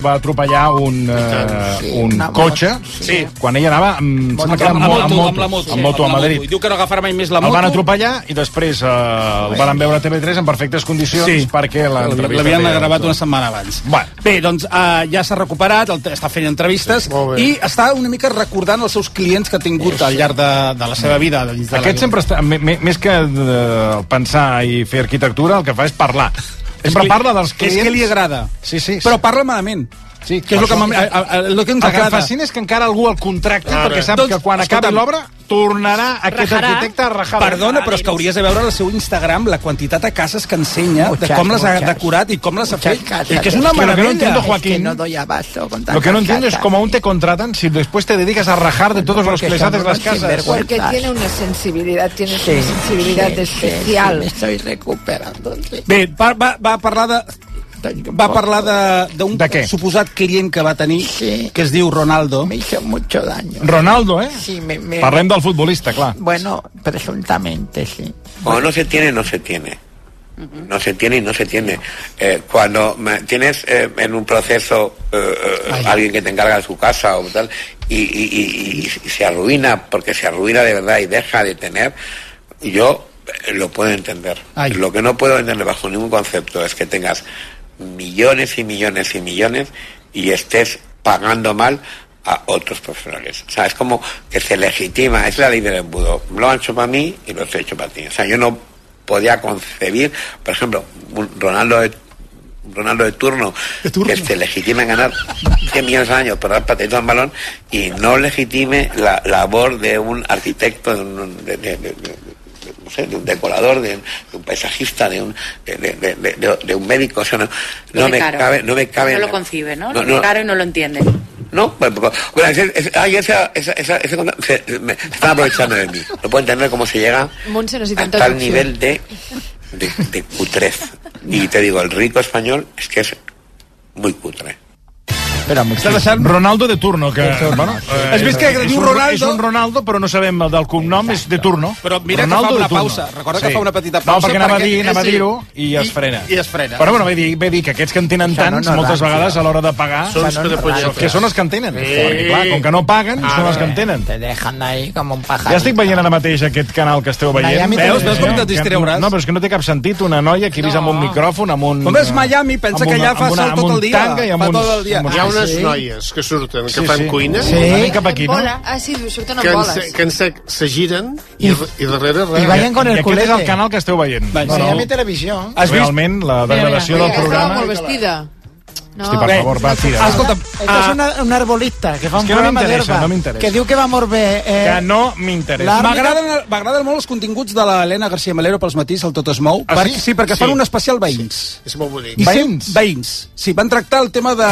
va atropellar un, uh, Sí, un una cotxe sí. quan ella anava amb, sembla que era amb, Amb amb, moto, amb la moto. amb moto a Madrid. moto. I diu que no agafarà mai més la El moto. van atropellar i després uh, el van veure a TV3 en perfectes condicions Sí. perquè l'entrevista... L'havien gravat una setmana abans. Bueno. Bé, doncs uh, ja s'ha recuperat, el, està fent entrevistes bé. i està una mica recordant els seus clients que ha tingut al llarg de, de la seva vida. Dins de Aquest la... sempre està, més que uh, pensar i fer arquitectura, el que fa és parlar. Sempre que li- parla dels clients... És que li agrada. Sí, sí. Però parla malament. Sí, que és el que, a- a- a- el que ens el que em agrada. fascina és que encara algú el contracta Ara. perquè sap Doncs, que quan acabi escolta'm, l'obra tornarà aquest Rajarà. arquitecte a rajar. Perdona, però és que hauries de veure al seu Instagram la quantitat de cases que ensenya, de Muchas, com les ha muchas. decorat i com les ha fet. casas. I que és una Es que lo que no entiendo, Es que Joaquín. no doy abasto con Lo que no entiendo es casas. aún te contratan si después te dedicas a rajar de todos los que les haces las casas. Porque tiene una sensibilidad, tiene Sí, una sensibilidad sí, especial. sí, me estoy recuperando. Bé, va, va, va parlar de va parlar de- d'un suposat client que va tenir, Sí. que es diu Ronaldo. Me hizo mucho daño. Ronaldo, eh? Sí, me, me- Parlem del futbolista, clar. Bueno, presuntamente, sí. Cuando no se tiene, no se tiene. No se tiene y no se tiene. Eh, cuando me- tienes eh, en un proceso eh, eh, alguien que te encarga de su casa o tal y, y- y- y- y se arruina porque se arruina de verdad y deja de tener, yo eh, lo puedo entender. Ay. Lo que no puedo entender bajo ningún concepto es que tengas millones y millones y millones y estés pagando mal a otros profesionales. O sea, es como que se legitima, es la ley del embudo. Lo han hecho para mí y lo he hecho para ti. O sea, yo no podía concebir, por ejemplo, un Ronaldo de, Ronaldo de turno, que se legitime ganar 100 millones al año por dar patadito al balón y no legitime la labor de un arquitecto, de un, de- de- no sé, de un decorador, de, de un paisajista, de un, de, de- de- de- de un médico. O sea, no, no me caro. cabe, no me cabe. No lo concibe, ¿no? No, Lo caro y no lo entiende. No, pues, bueno, ese, ese- ay, esa, esa, esa- ese contra- se, me están aprovechando de mí. No puedo entender cómo se llega a tal nivel de, de, de cutrez. Y te digo, el rico español es que es muy cutre. Espera, mucho. Està deixant... Ronaldo de turno, que... Bueno, eh, Has vist que és diu un, Ronaldo? És un Ronaldo, però no sabem el del cognom, és de turno. Però mira Ronaldo que fa de una turno. pausa. Recorda que fa una petita pausa. No, perquè anava a dir, perquè- anava a sí. dir-ho i es I- frena. i es frena. Però bueno, ve dir, ve dir que aquests que en tenen Això no tants, nos moltes dan, vegades sí. a l'hora de pagar... Son los que són- que són els que en tenen. Perquè, clar, com que no paguen, Ah, són els que en tenen. Te dejan ahí como un pajarito. Ja estic veient ara mateix aquest canal que esteu veient. Miami Veus? Veus com te Que- distreuràs? No, però és que no té cap sentit una noia que vist amb un micròfon, amb un... Com és Miami, pensa que allà fa sol tot un el dia. tanga i amb tot el dia. amb uns- Hi ha unes sí? noies que surten, que Sí, fan sí. cuina, Sí. Una mica cap aquí, no? Bola. Ah, sí, surten que amb en, boles. que en sec se giren i, i darrere res. Y vayan con I el aquest és el canal que esteu veient. Va, No, no, Miami Televisión. Has vist? Realment, la degradació del Ella estava programa... molt vestida. No. Hosti, per favor, va, tira. Ah, escolta, ah, es una, un arbolista que fa És un que no programa m'interessa, d'herba, no m'interessa. que diu que va molt bé. Eh, Que no m'interessa. M'agraden molt els continguts de l'Helena García Melero pels matins, al Tot es mou. Ah, per- sí? sí, perquè fan Sí. un especial veïns. És molt bonic. I Veï- cents? Veïns. Sí, van tractar el tema de...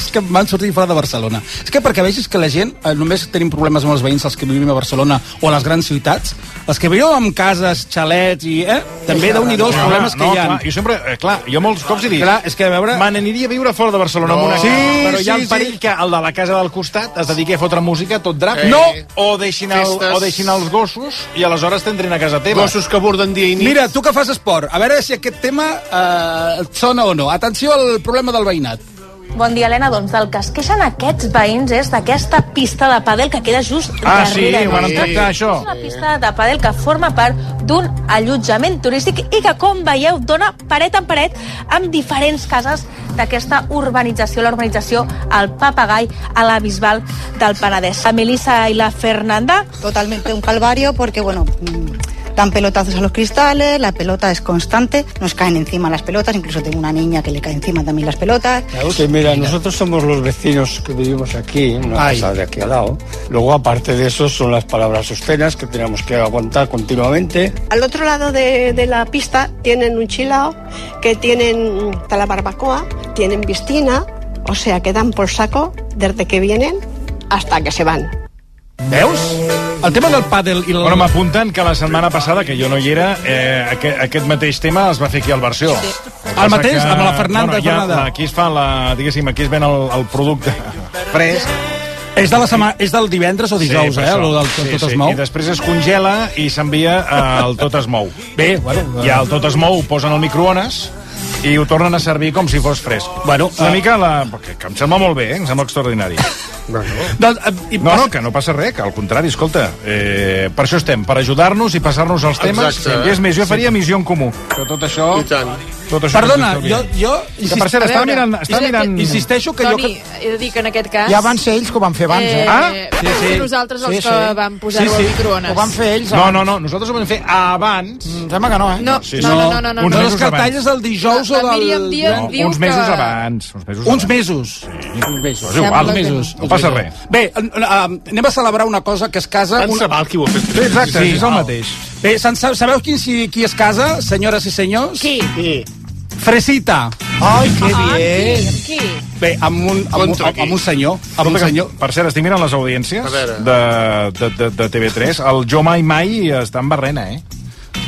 És que van sortir fora de Barcelona. És que perquè vegis que la gent, eh, només tenim problemes amb els veïns, els que vivim a Barcelona o a les grans ciutats, els que viuen en cases, xalets i... Eh, també déu nhi els No, problemes que no, hi ha. Clar, jo sempre, eh, clar, jo molts cops he dit... Clar, és que a veure... Me n'aniria a viure fora de Barcelona amb una Sí, casa, però hi ha sí, el perill sí. que el de la casa del costat es dediqui a fotre música tot drap. Eh, no! O deixin, el, festes. o deixin els gossos i aleshores t'entrin a casa teva. Gossos que borden dia i nit. Mira, tu que fas esport, a veure si aquest tema eh, et sona o no. Atenció al problema del veïnat. Bon dia, Helena. Doncs del que es queixen aquests veïns és d'aquesta pista de pàdel que queda just Ah, sí, darrere. ho van tractar, això. És una pista de pàdel que forma part d'un allotjament turístic i que, com veieu, dona paret en paret amb diferents cases d'aquesta urbanització, la urbanització El Papagai, a la Bisbal del Penedès. La Melissa i la Fernanda totalmente un calvario porque, bueno, mm, dan pelotazos a los cristales, la pelota es constante, nos caen encima las pelotas, incluso tengo una niña que le cae encima también las pelotas. Claro que mira, nosotros somos los vecinos que vivimos aquí, en una Ay. casa de aquí al lado. Luego, aparte de eso, son las palabras obscenas que tenemos que aguantar continuamente. Al otro lado de, de la pista tienen un chilao, que tienen hasta la barbacoa, tienen piscina, o sea que dan por saco desde que vienen hasta que se van. Veus? El tema del pàdel i el... Bueno, m'apunten que la setmana passada, que jo no hi era, eh, aquest, aquest mateix tema es va fer aquí al Versió. Sí. El mateix, amb la Fernanda Bueno, ja, Fernanda. aquí es fa la... Diguéssim, aquí es ven el, el producte fresc. És, de la setmana, és del divendres o dijous, per eh? això. Lo del sí, tot sí. es mou. I després es congela i s'envia al Tot es mou. Bé, bueno... I al Tot es mou ho posen al microones i ho tornen a servir com si fos fresc. Bueno, Una eh, mica la... Que, que em sembla molt bé, eh? em sembla extraordinari. Doncs, eh, i No, no, que no passa res, que al contrari, escolta, eh, per això estem, per ajudar-nos i passar-nos els temes. Exacte. I és més, jo faria missió en comú. Que tot això... I tant. Tot això Perdona, que jo... jo Que, per cert, estava mirant... Estava és que- mirant... Insisteixo que Toni, jo... he de dir que en aquest cas... Ja van ser ells que ho van fer abans, eh? Ah, sí, sí. nosaltres els Sí, que sí. vam posar-ho Sí, sí. al microones. Ho van fer ells No, abans. no, no, nosaltres ho vam fer abans. Em sembla que no, eh? No, Sí, no, sí. no, no, no, no, Uns No, no. els mesos abans. cartalles del dijous o la del... Míriam Díaz No, diu uns mesos que- abans. Uns mesos Uns mesos. Uns mesos. És igual. que mesos. Passa res. Bé, anem a celebrar una cosa que es casa... Tant Un... se val qui ho ha fet. Sí, exacte, sí, és el mateix. Bé, sabeu qui, si- qui es casa, senyores i senyors? Qui? Sí. Fresita. Ai, que Ah, bien. qui? Qui? Bé, amb un, amb, un, amb, qui? amb un senyor. Amb un senyor. per cert, estic mirant les audiències de, de, de, de TV3. El Jo Mai Mai està en barrena, eh?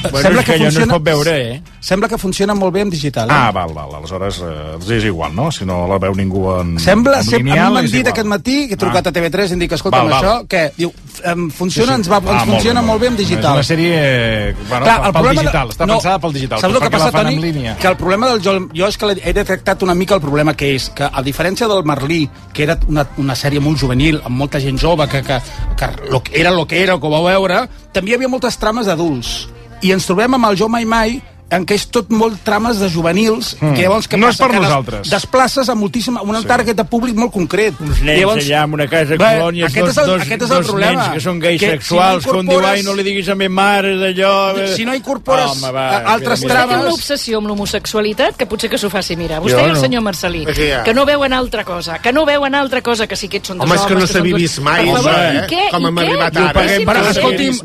Sembla que, funciona, veure, eh? Sembla que funciona molt bé en digital. Eh? Ah, val, val. Aleshores, eh, els és igual, no? Si no la veu ningú en, Sembla, en ser, a mi lineal, m'han és dit igual. aquest matí, que he trucat Ah. a TV3 i em dic, escolta'm, Val, val. això, què? Diu, em, funciona, ens, va, ens Ah, funciona molt bé en És digital. una sèrie eh, bueno, Clar, pel, pel digital, està pensada pel digital. Saps el que passa, fan Toni? Que el problema del jo, jo és que he detectat una mica el problema que és, que a diferència del Merlí, que era una, una sèrie molt juvenil, amb molta gent jove, que, que, que que era el que era, que ho vau veure, també hi havia moltes trames d'adults. I ens trobem amb el Jo Mai Mai, en què és tot molt trames de juvenils, Mm. que llavors què No és passa? per que des- nosaltres. Desplaces a moltíssim, a un Sí. target de públic molt concret. Uns nens allà en una casa Bé, colònies, aquest dos, és el- dos, aquest és el dos problema. nens que són gais Que si sexuals, no que un diu, ai, no li diguis a mi mare d'allò... eh". Si no incorpores Home, va, altres mira, Vostè mira. té una obsessió amb l'homosexualitat que potser que s'ho faci mirar. Vostè Jo i el no. senyor Marcelí, ha. que no veuen altra cosa, que no veuen altra cosa que si aquests són dos Home, és que homes... no s'havia són vist mai, Per favor, eh? què? Com hem arribat ara. Però no escolti'm,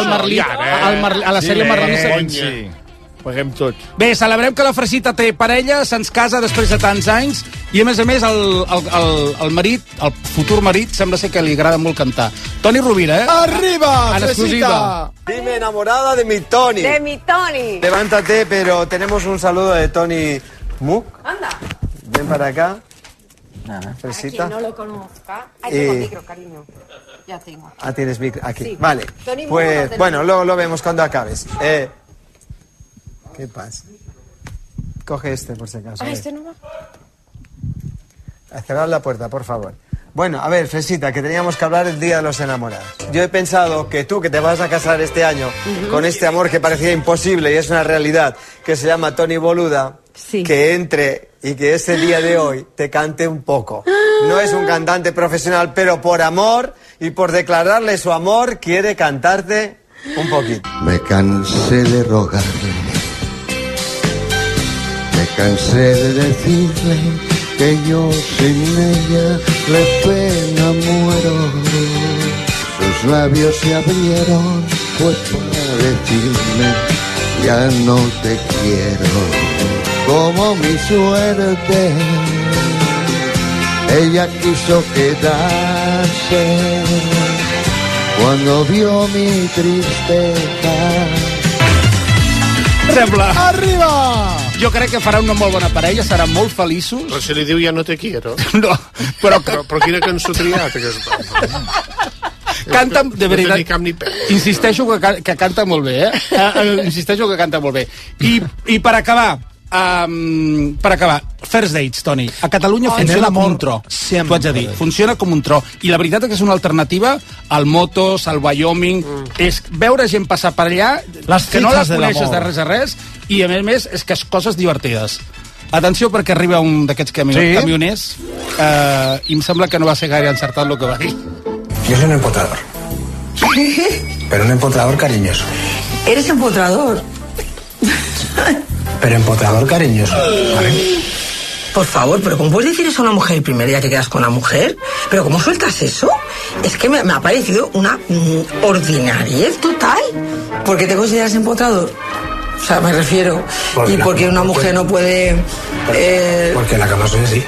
el Merlí, eh? el a la sèrie Merlí... Paguem tots. Bé, celebrem que la Fresita té parella, se'ns casa després de tants anys, i a més a més el, el, el, el marit, el futur marit, sembla ser que li agrada molt cantar. Toni Rovira, eh? ¡Arriba, En exclusiva. Fresita! Dime, enamorada de mi Tony. De mi Tony. Levántate, pero tenemos un saludo de Tony Mook. Anda. Ven para acá. Para Fresita. quien no lo conozca. Ahí Eh. tengo micro, cariño. Ya tengo. Ah, tienes micro. Aquí. Sí. Vale. Tony no Pues, bueno, luego lo vemos cuando acabes. Eh, ¿Qué pasa? Coge este, por si acaso. Ah, este no va. A cerrar la puerta, por favor. Bueno, a ver, Fresita, que teníamos que hablar el Día de los Enamorados. Yo he pensado que tú, que te vas a casar este año con este amor que parecía imposible y es una realidad, que se llama Tony Boluda, que entre y que ese día de hoy te cante un poco. No es un cantante profesional, pero por amor y por declararle su amor, quiere cantarte un poquito. Me cansé de rogarle, cansé de decirle que yo sin ella le pena muero. Sus labios se abrieron, pues para decirme ya no te quiero, como mi suerte. Ella quiso quedarse cuando vio mi tristeza. Arriba! Jo crec que farà una molt bona parella, seran molt feliços. Però si li diu ja no te quiero. No, però... Però, però quina cançó triat, aquesta? Canta, de No veritat, ni cap ni peu. insisteixo que, que canta molt bé, eh? eh? eh, Insisteixo que canta molt bé. I, i per acabar, um, per acabar, First Dates, Toni. A Catalunya Oh, funciona com un tro. T'ho haig de dir. Funciona com un tro. I la veritat és que és una alternativa al Motos, al Wyoming. Mm. És veure gent passar per allà Les que no la coneixes de res a res i, a més a més, és que és coses divertides. Atenció perquè arriba un d'aquests cami Sí? camioners eh, i em sembla que no va ser gaire encertat el que va dir. Yo soy un empotrador. Pero un empotrador cariñoso. Eres empotrador. Pero empotrador cariñoso. ¿vale? Por favor, pero ¿cómo puedes decir eso a una mujer el primer día que quedas con la mujer? ¿Pero cómo sueltas eso? Es que me, me ha parecido una mm, ordinariez total. ¿Por qué te consideras empotrador? O sea, me refiero. Porque ¿Y la- por qué una mujer no puede...? eh, Porque la cama soy así.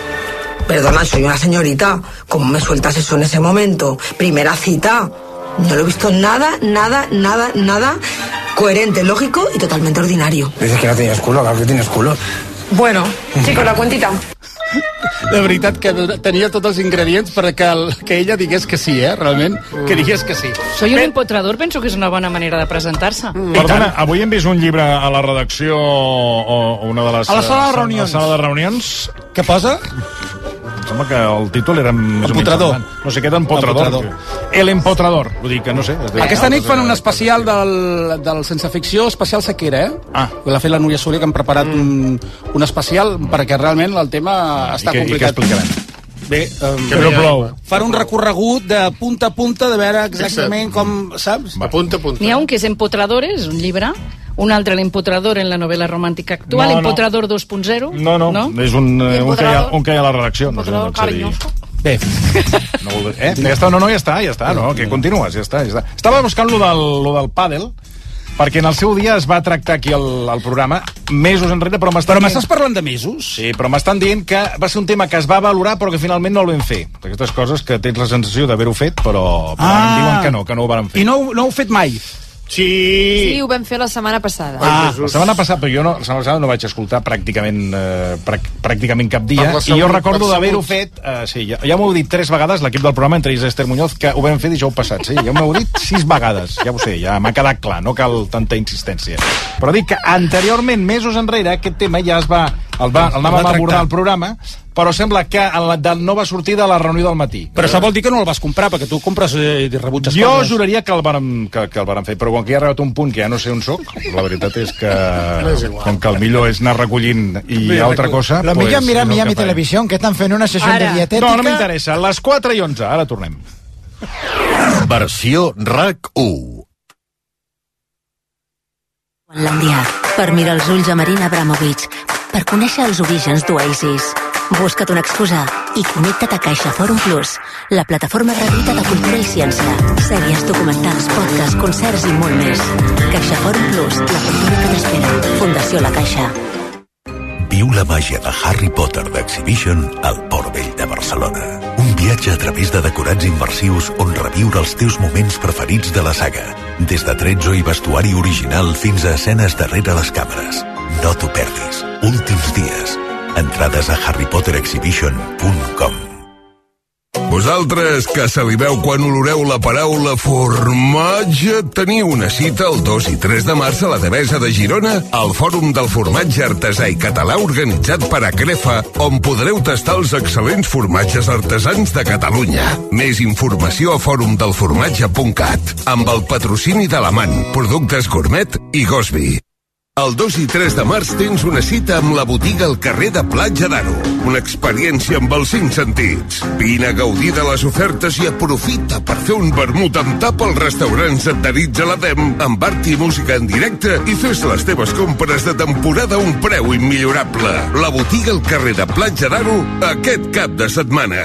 Perdona, soy una señorita. ¿Cómo me sueltas eso en ese momento? Primera cita. No lo he visto nada, nada, nada, nada coherente, lógico y totalmente ordinario. Dices que no tienes culo, claro que tienes culo. Bueno, chicos, la cuentita. De veritat que tenia tots els ingredients perquè el, que ella digués que sí, eh? Realment, que digués que sí. Soy un empotrador, penso que és una bona manera de presentar-se. Perdona, avui hem vist un llibre a la redacció o, o una de les... A la sala de eh, reunions. A la sala de reunions. Què posa? Em sembla que el títol era més o menys Empotrador. No sé què d'empotrador. Empotrador. El empotrador. Vull dir que no sé. diu- Aquesta nit fan un Ah, especial del, del Sense Ficció, especial sequera, eh? Ah. L'ha fet la Núria Soler, que han preparat un, un especial perquè realment el tema està I què- i què complicat. explicaran? Bé, um, Que no plou. Fan un recorregut de punta a punta de veure exactament com, saps? De punta a punta. N'hi ha un que és Empotradores, un llibre, un altre l'Empotrador en la novel·la romàntica actual, No, no. Empotrador 2.0. No, no, no? és un, eh, un, que hi ha, un que hi ha a la redacció. No sé on. Bé. No, vol dir- eh? ja està, no, no, ja està, ja està, no, que continues, ja està, ja està. Estava buscant lo del, lo del pàdel, perquè en el seu dia es va tractar aquí al, al programa mesos enrere, però m'estan Però dient... m'estàs parlant de mesos? Sí, però m'estan dient que va ser un tema que es va valorar però que finalment no el vam fer. Aquestes coses que tens la sensació d'haver-ho fet, però, però Ah. em diuen que no, que no ho van fer. I no, no ho heu fet mai? Sí. Sí, ho vam fer la setmana passada. Ah, la setmana passada, però jo no, la setmana passada no vaig escoltar pràcticament, eh, prac, pràcticament cap dia, la i jo salut, recordo d'haver-ho salut. fet, eh, sí, ja, ja m'ho heu dit tres vegades, l'equip del programa, entre ells Esther Muñoz, que ho vam fer dijous passat, sí, ja m'ho heu dit sis vegades, ja ho sé, ja m'ha quedat clar, no cal tanta insistència. Però dic que anteriorment, mesos enrere, aquest tema ja es va, el, va, el anàvem a abordar al programa, però sembla que en la, de, no va sortir de la reunió del matí. Però això vol dir que no el vas comprar, perquè tu compres eh, i rebutges Jo coses. juraria que el, vàrem, que, que el vàrem fer, però quan que hi ha arribat un punt que ja no sé on sóc, la veritat és que, com que el millor és anar recollint i Bé, altra cosa... Lo pues, millor mira és el Miami. Televisión, que estan fent una sessió Ara. de dietètica. No, no m'interessa. Les 4 i 11, ara tornem. Versió RAC1. Finlàndia, per mirar els ulls a Marina Abramovic, per conèixer els orígens d'Oasis. Busca't una excusa i connecta't a Caixa Forum Plus, la plataforma gratuïta de cultura i ciència. Sèries, documentals, podcasts, concerts i molt més. Caixa Forum Plus, la cultura que t'espera. Fundació La Caixa. Viu la màgia de Harry Potter d'Exhibition al Port Vell de Barcelona. Un viatge a través de decorats immersius on reviure els teus moments preferits de la saga. Des de tretzo i vestuari original fins a escenes darrere les càmeres. No t'ho perdis. Últims dies. Entrades a harrypotterexhibition.com Vosaltres que saliveu quan oloreu la paraula formatge, teniu una cita el 2 i 3 de març a la Devesa de Girona al Fòrum del Formatge Artesà i Català organitzat per Acrefa, on podreu tastar els excel·lents formatges artesans de Catalunya. Més informació a forumdelformatge.cat amb el patrocini de l'Amant, Productes Gourmet i Gosby. El 2 i 3 de març tens una cita amb la botiga al carrer de Platja d'Aro. Una experiència amb els cinc sentits. Vine a gaudir de les ofertes i aprofita per fer un vermut amb tap als restaurants adherits a la DEM, amb art i música en directe i fes les teves compres de temporada a un preu immillorable. La botiga al carrer de Platja d'Aro aquest cap de setmana.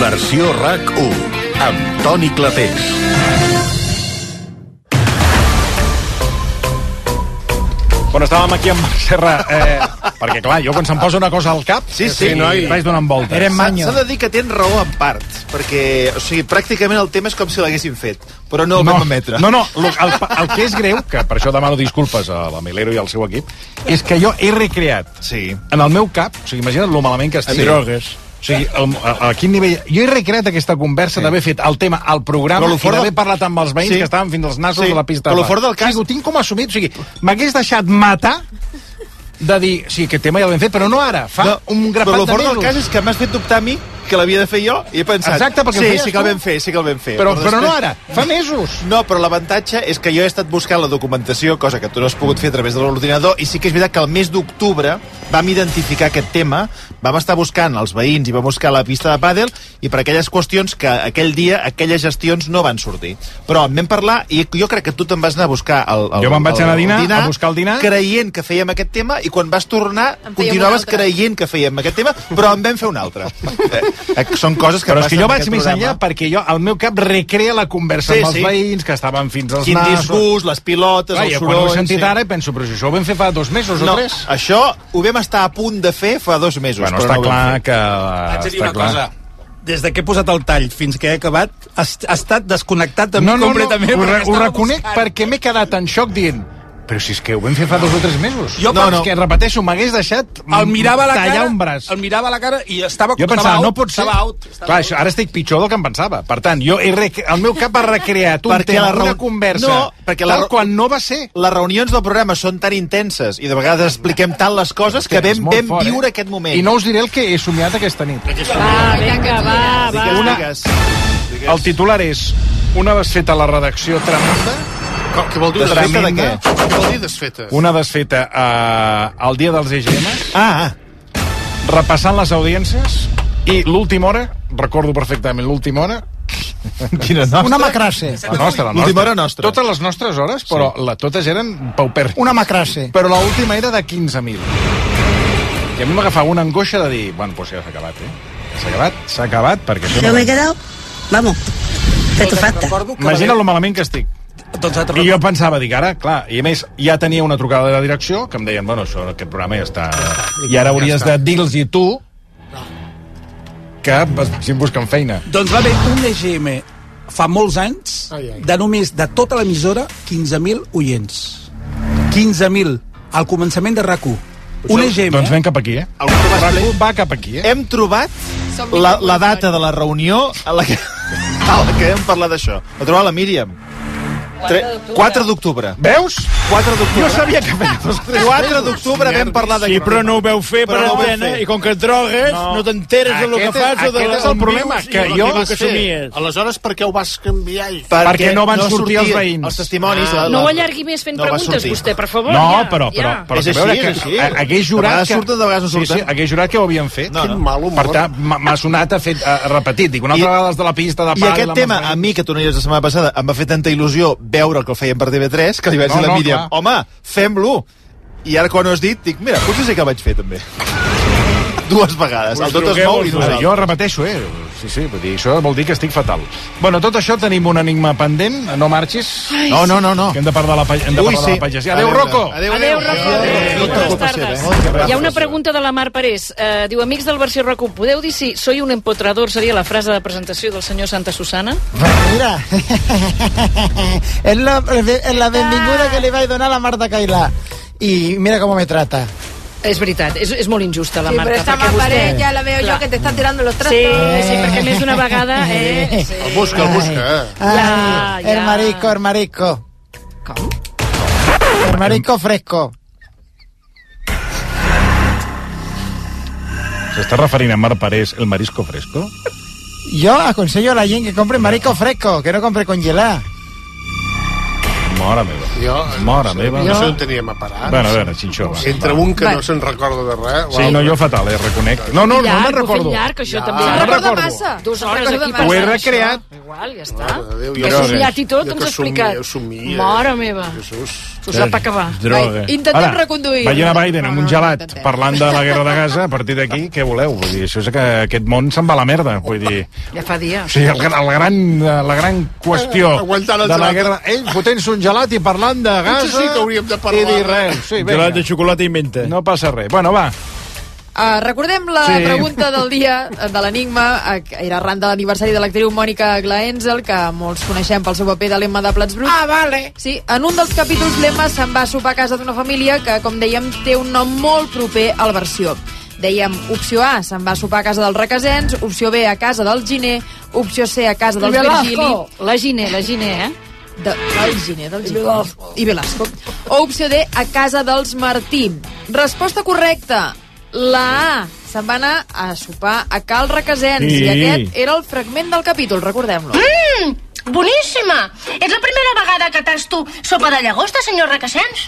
Versió RAC1 amb Toni Clapés. Quan estàvem aquí amb Serra, eh, perquè clar, jo quan se'm posa una cosa al cap, Sí, sí. vaig donant voltes. S'ha s'ha de dir que tens raó en part, perquè, o sigui, pràcticament el tema és com si l'haguessin fet, però no el no, vam emetre. No, no, el, el, el que és greu, que per això demano disculpes a la Milero i al seu equip, és que jo he recreat sí. en el meu cap, o sigui, imagina't lo malament que estic. En drogues. O sigui, el, a, a quin nivell... Jo he recreat aquesta conversa d'haver fet el tema al programa i d'haver del- parlat amb els veïns Sí. que estaven fins als nassos Sí. de la pista. Però lo de fort del cas... O sigui, ho tinc com assumit, o sigui, m'hagués deixat matar de dir, sí, aquest tema ja l'hem fet, però no ara, fa no, un grapat però el de fort mesos. del cas és que m'has fet dubtar a mi que l'havia de fer jo i he pensat... Exacte, perquè ho sí, feies sí que el vam fer, sí que el vam fer. Però- però no ara, fa mesos. No, però l'avantatge és que jo he estat buscant la documentació, cosa que tu no has pogut fer a través de l'ordinador, i sí que és veritat que el mes d'octubre vam identificar aquest tema, vam estar buscant els veïns i vam buscar la pista de pàdel i per aquelles qüestions que aquell dia aquelles gestions no van sortir. Però en vam parlar i jo crec que tu te'n vas anar a buscar el, el, Jo me'n vaig el- anar a el dinar, a buscar el dinar. creient que fèiem aquest tema i quan vas tornar continuaves creient que fèiem aquest tema però en vam fer un altre. Eh, són coses que Però és que jo vaig més programa. enllà perquè jo, el meu cap recrea la conversa Sí, amb els sí. veïns que estaven fins als Quin nassos. disgust, les pilotes, Clar, el jo quan ho he sentit sí. ara penso, però si això ho vam fer fa dos mesos no, o tres. això ho vam estar a punt de fer fa dos mesos. Bueno, però està no ho clar que... Haig de dir està una clar. cosa. Des de que he posat el tall fins que he acabat, ha estat desconnectat de mi No, no, no, completament. ho, perquè re, ho reconec buscant. perquè m'he quedat en xoc dient però si és que ho vam fer fa dos o tres mesos. Jo no, no. Que, repeteixo, m'hagués deixat El mirava a la tallar cara, un braç. el mirava a la cara i estava, Jo estava pensava, out, no pot ser... Estava out. Estava Clar, això, ara estic pitjor del que em pensava. Per tant, jo he rec... el meu cap ha recreat un Perquè tema, la raó- una conversa, No, perquè la quan no va ser. Les reunions del programa són tan intenses i de vegades expliquem tant les coses que vam, vam fort, viure eh? aquest moment. I no us diré el que he somiat aquesta nit. Va, vinga, va, va. Digues, Una- digues. El titular és una desfeta a la redacció tremenda, Com, què vol dir Desfeta de què? Què vol dir desfeta? una desfeta eh, al dia dels EGM, Ah, ah. repassant les audiències, i l'última hora, recordo perfectament l'última hora, Quina nostra? Una macrase. la nostra, la nostra. hora nostra. Totes les nostres hores, però la, totes eren paupèrrimes. Una macrase. Però l'última era de 15.000. I a mi m'agafava una angoixa de dir, bueno, doncs ja s'ha acabat, eh? S'ha acabat, s'ha acabat, perquè no... me he quedado, vamos, que Imagina lo malament que estic. Doncs et I jo pensava, dic, ara, clar, i a més, ja tenia una trucada de la direcció que em deien, bueno, això, aquest programa ja està... I ara hauries de dir-los i tu que vagin buscant feina. Doncs va haver un EGM fa molts anys Ai, ai. de només de tota l'emissora 15.000 oients. 15.000 al començament de RAC1. Un EGM, Doncs eh? ven cap aquí, eh? M'ha RAC1 va cap aquí, eh? Hem trobat la, la data de la reunió a la que, a la que hem parlat d'això. La trobat la Míriam. Tre- 4 d'octubre. Veus? 4 d'octubre. Jo sabia que feia dos tres 4 d'octubre vam parlar d'aquest tema. ho veu fer Però no fer. i com que et drogues No. no, t'enteres del que fas és- o de aquest és el problema, que i jo- el vas que fer? somies. Aleshores, per què ho vas canviar? Perquè no van sortir els veïns. Els testimonis. Ah. la- No la- ho allargui més fent no preguntes, vostè, per favor. No, ja, però, però, ja. però És que així, veure és que així. hagués De jurat vegades que... surten, de vegades no Sí, sí, surten. hagués jurat que ho havien fet. No, no. Quin mal humor. Per tant, m'ha sonat a fet, a, repetit. Dic, una I- altra vegada els de la pista de I pàdel aquest tema, a mi, que tu no hi la setmana passada, em va fer tanta il·lusió veure que el feien per TV3, que li vaig No, dir a la no, Míriam, clar. home, fem-lo. I ara quan ho has dit, dic, mira, potser sí que el vaig fer també. Dues vegades. El tot es mou i nosaltres. jo repeteixo, eh? Sí, sí, vull dir, això vol dir que estic fatal. Bueno, tot això tenim un enigma pendent, no marxis. Ai, No, no, no, no. Que hem de parlar de la, pa- hem de Ui, parlar de sí. la pagesia. Adéu, Rocco! Adéu, Adéu, Rocco. Adéu. Tardes. seva, eh? Hi ha una pregunta de la Mar Parés. Eh, diu, amics del versió RAC1, podeu dir si soy un empotrador seria la frase de presentació del senyor Santa Susana? Mira, es la, es la benvinguda que li vaig donar a la Marta Cailà. I mira com me trata. És veritat, és, és molt injusta la Sí, Marta. esta más vostè- pared ya la veo Clar. yo que te está tirando los trastos. Sí, sí, perquè més d'una vegada... Eh, sí. El busca, el busca. Eh? Ay, Ya, el ya. marisco, el marisco. Com? El marisco fresco. S'està referint a Mar Parés, el marisco fresco? Yo aconsejo a la gent que compre marisco fresco, que no compre congelado. Mora meva. Jo, Mora no sé, meva. No sé on teníem a parar. Bueno, a veure, Xinxó, va. Entre va. un que Va. no se'n recorda de res... Sí, no, jo fatal, eh, reconec. No, no, no me'n recordo. llarg, això Ja. també. No me'n recorda recordo. massa. Dues hores aquí massa. Ho he recreat. Igual, ja està. Mare de Déu, que jo- has somiat i tot, jo ens que ha explicat. somia, somia. Mare meva. Jesús. Us va per acabar. Droga. Vai, intentem reconduir. Veient a Biden amb No, un no, gelat intentem. parlant de la guerra de Gaza, a partir d'aquí, què voleu? Vull dir, això és que aquest món se'n va a la merda. Vull dir, Ja fa dies. o sigui, el, gran- el gran, la gran qüestió el de la gelat. guerra... Ell fotent-se un gelat i parlant de Gaza... Potser sí que hauríem de parlar. I dir res. Sí, vinga. Gelat de xocolata i menta. No passa res. Bueno, va. Uh, recordem la Sí. pregunta del dia de l'enigma, eh, que era arran de l'aniversari de l'actriu Mònica Glaenzel, que molts coneixem pel seu paper de l'Emma de Plats Bruts. Ah, vale. Sí, en un dels capítols l'Emma se'n va a sopar a casa d'una família que, com dèiem, té un nom molt proper al versió. Dèiem, opció A, se'n va a sopar a casa dels requesens, opció B, a casa del Giner, opció C, a casa dels Virgili... La Giner, la Giner, eh? De, del Giner, del Giner. I Velasco. O opció D, a casa dels Martí. Resposta correcta. La A. Se'n va anar a sopar a Cal Requesens. Sí. I aquest era el fragment del capítol, recordem-lo. Mmm, boníssima! És la primera vegada que tasto sopa de llagosta, senyor Requesens?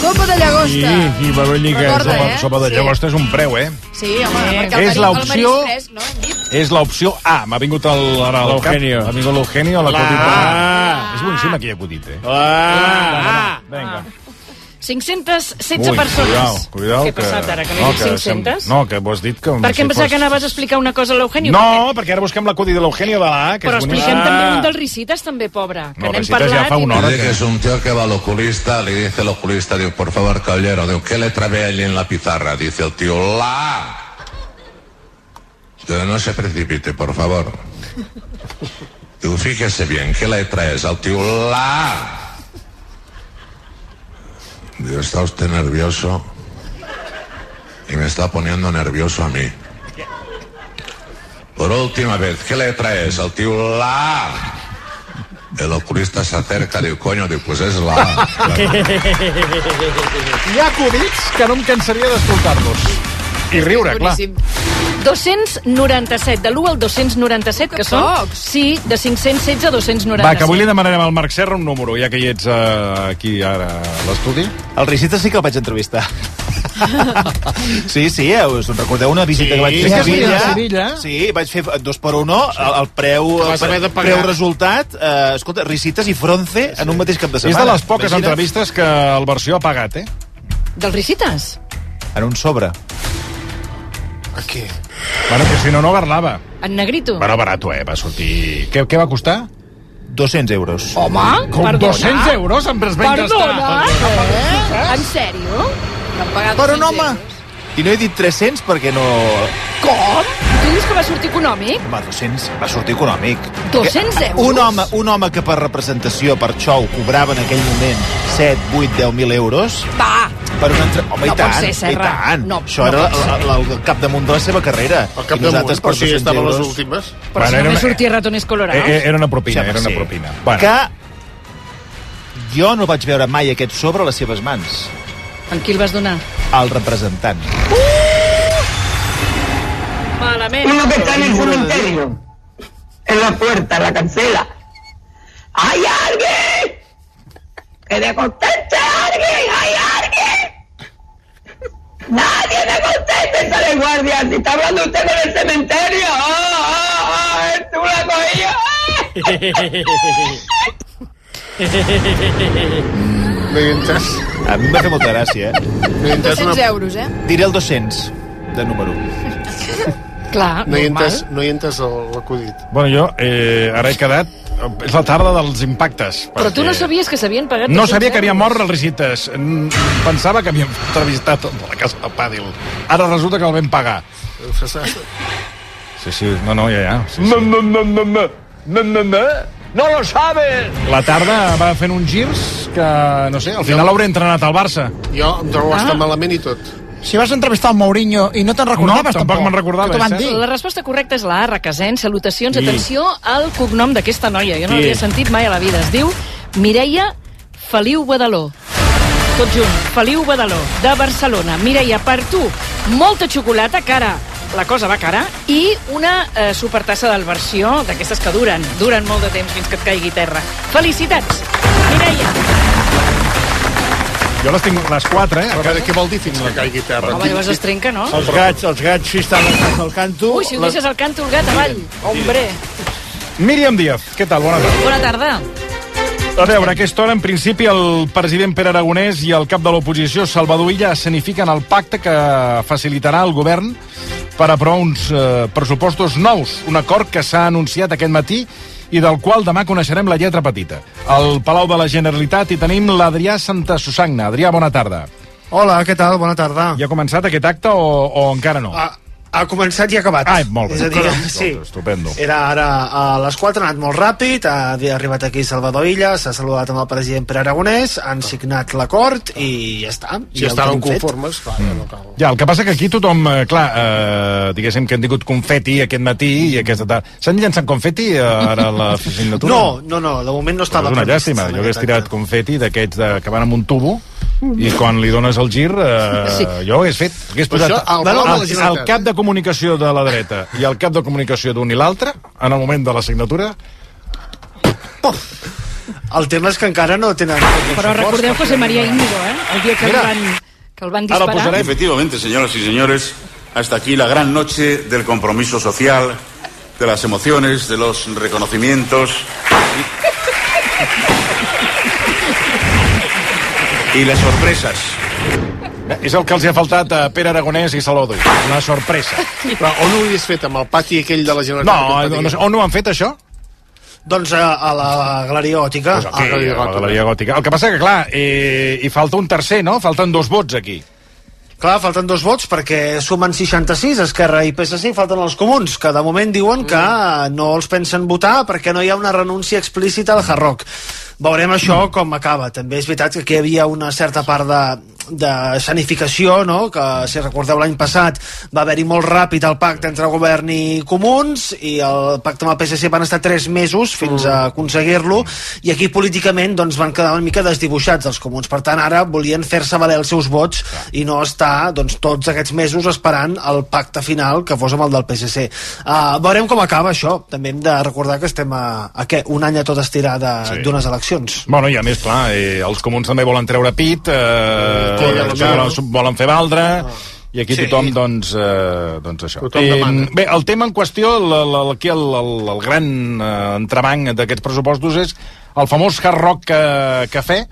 Sopa de llagosta. I, i Verònica, Recorda, sopa, eh? sopa de Sí. llagosta és un preu, eh? Sí, home, perquè el, És l'opció- fresc, no? És l'opció A. M'ha vingut el, ara al cap. L'Eugenio. M'ha vingut l'Eugenio, l'acudit. Clar. És boníssim aquell acudit, eh? Ah, Vinga. 516 Ui, persones. Cuidao, cuidao, Què ha passat ara, que no, dit 500? Sem... No, que ho has dit que... Perquè em pensava que anaves a explicar una cosa a l'Eugenio. No, perquè ara busquem l'acudit de l'Eugenio de la Però és expliquem també un dels risites, també, pobre. Que No, n'hem Risitas ja parlat. fa una hora que- que es un tío que va al oculista, le dice el oculista, digo, por favor, caballero, digo, ¿qué letra ve allí en la pizarra? Dice el tío, la. Digo, no se precipite, por favor. Digo, fíjese bien, ¿qué letra es? El tío, la. Digo, está usted nervioso y me está poniendo nervioso a mí. Por última vez, ¿qué letra es? El tío, la. El oculista se acerca, digo, coño, digo, pues es la A. Hi ha acudits que no em cansaria d'escoltar-los. I riure, clar. 297, de l'1 al 297, que són... Sí, de 516 a 297. Va, que avui li demanarem al Marc Serra un número, ja que hi ets uh, aquí ara a l'estudi. El Risita sí que el vaig entrevistar. sí, sí, eh, us en recordeu una visita Sí, que vaig fer sí, a Sevilla? a Sevilla. Sí, vaig fer dos per uno, el, el preu, el preu resultat, eh, escolta, Risites i Fronce en un mateix cap de És setmana. de les poques Imagina't. entrevistes que el versió ha pagat, eh? Dels risites? En un sobre. Aquí. Bueno, que si no, no parlava. En negrito? Bueno, barato, eh? Va sortir... Què, què va costar? 200 euros. Home, Com perdona. 200 euros? Em vas ben Perdona? Eh? En sèrio? T'han pagat Per un 200 home. euros? I no he dit 300 perquè no... Com? Dius que va sortir econòmic? Home, 200 va sortir econòmic. 200 Que- euros? Un home, un home que per representació, per xou, cobrava en aquell moment 7, 8, 10.000 euros... Va! Per una entre... Home, No i tant, pot ser, i Serra. tant. No, Això no era pot ser. el, el, el capdamunt de la seva carrera. Al I cap damunt, nosaltres però per si 200 estava a les euros... últimes. Però Bueno, si era només una- sortia ratones Eh, colorados. eh, era una propina, Sí, era una sí. propina. Bueno, Que jo no vaig veure mai aquest sobre a les seves mans. En qui el vas donar? Al representant. Malament. Uno que está en el cementerio, en la puerta, la cancela. ¡Hay alguien! ¡Que me conteste alguien! ¡Hay alguien! ¡Nadie me conteste! ¡Sale guardia! ¡Si está hablando usted con el cementerio! ¡Ah, ah, ah! ¡Tú la he entès. A mi em va fer molta gràcia, eh? No hi he entès 200 una... euros, eh? Diré el 200 de número. Clar, No hi entès, no hi el- l'acudit. bueno, jo eh, ara he quedat... És la tarda dels impactes. Però tu no sabies que s'havien pagat No 200 sabia que havia euros. mort els Risites. Mm, Pensava que havíem entrevistat a la casa de Pàdil. Ara resulta que el vam pagar. Sí, sí, no, no, ja, ja. Sí, sí. No, no, no, no, no. No, no, no. No lo sabes. La tarda va fent uns girs que, no sé, al final l'hauré entrenat al Barça. Jo em trobo Ah. bastant malament i tot. Si vas entrevistar el Mourinho i no te'n recordaves, No, tampoc me'n recordava, Que t'ho van dir. La resposta correcta és la A, Requesens. Salutacions, Sí. atenció al cognom d'aquesta noia. Jo no Sí. l'havia sentit mai a la vida. Es diu Mireia Feliu Badaló. Tot junt, Feliu Badaló, de Barcelona. Mireia, per tu, molta xocolata, cara, la cosa va cara, i una eh, supertassa del versió d'aquestes que duren, duren molt de temps fins que et caigui terra. Felicitats, Mireia. Jo les tinc les quatre, eh? Veure, què vol dir fins que caigui terra? Home, llavors es trenca, no? Els gats, els gats, si estan al canto... Ui, si ho deixes al canto, el gat avall. Hombre. Míriam Díaz, què tal? Bona tarda. Bona tarda. A veure, a aquesta hora, en principi, el president Pere Aragonès i el cap de l'oposició, Salvador Illa, escenifiquen el pacte que facilitarà el govern per aprovar uns eh, pressupostos nous, un acord que s'ha anunciat aquest matí i del qual demà coneixerem la lletra petita. Al Palau de la Generalitat hi tenim l'Adrià Santa Susagna. Adrià, bona tarda. Hola, què tal? Bona tarda. Ja ha començat aquest acte o, o encara no? Ha, ha començat i ha acabat. Ah, molt bé. És a dir, Escolta, sí. Estupendo. Era ara a les 4, ha anat molt ràpid, ha arribat aquí Salvador Illa, s'ha saludat amb el president Pere Aragonès, han signat l'acord i ja està. Si I el estaven conformes, clar, ja no cal. Ja, el que passa que aquí tothom, eh, clar, eh, diguéssim que han tingut confeti aquest matí i aquesta tarda. S'han llançat confeti eh, ara a la signatura? No, no, no, de moment no Però estava és una llàstima. Jo hagués tirat confeti d'aquests de, que van amb un tubo i quan li dones el gir, eh, Sí. jo ho hagués fet. Hagués posat això la el, Generalitat. el cap de comunicació de la dreta i el cap de comunicació d'un i l'altre, en el moment de la signatura, El tema és que encara no tenen... Però recordeu José María Íñigo, eh? El dia que el Mira. van, que el van disparar. Efectivamente, señoras y señores, hasta aquí la gran noche del compromiso social, de las emociones, de los reconocimientos y las sorpresas. És el que els hi ha faltat a Pere Aragonès i Salvador Illa. Una sorpresa. Però on ho havies fet? Amb el pati aquell de la No, Generalitat? no, no, on ho han fet, això? Doncs a, a la Galeria Gòtica. Pues aquí, a la Galeria Gòtica. El que passa que, clar, eh, hi falta un tercer, no? Falten dos vots aquí. Clar, falten dos vots perquè sumen 66, Esquerra i PSC, i falten els comuns, que de moment diuen que no els pensen votar perquè no hi ha una renúncia explícita al Hard Rock. Veurem això com acaba. També és veritat que aquí hi havia una certa part de, de sanificació, no? que si recordeu l'any passat va haver-hi molt ràpid el pacte entre govern i comuns i el pacte amb el PSC van estar tres mesos fins a aconseguir-lo i aquí políticament doncs, van quedar una mica desdibuixats els comuns. Per tant, ara volien fer-se valer els seus vots i no estar doncs, tots aquests mesos esperant el pacte final que fos amb el del PSC. Uh, veurem com acaba això. També hem de recordar que estem a, a què? Un any a tot estirar Sí. d'unes eleccions. Bueno, i a més, clar, eh, els comuns també volen treure pit, eh, eh, claro. volen, volen fer valdre, i aquí Sí. tothom, doncs, eh, doncs això. Tothom demana. bé, el tema en qüestió, el, el, aquí el, el, el gran eh, entrebanc d'aquests pressupostos és el famós hard rock que, cafè.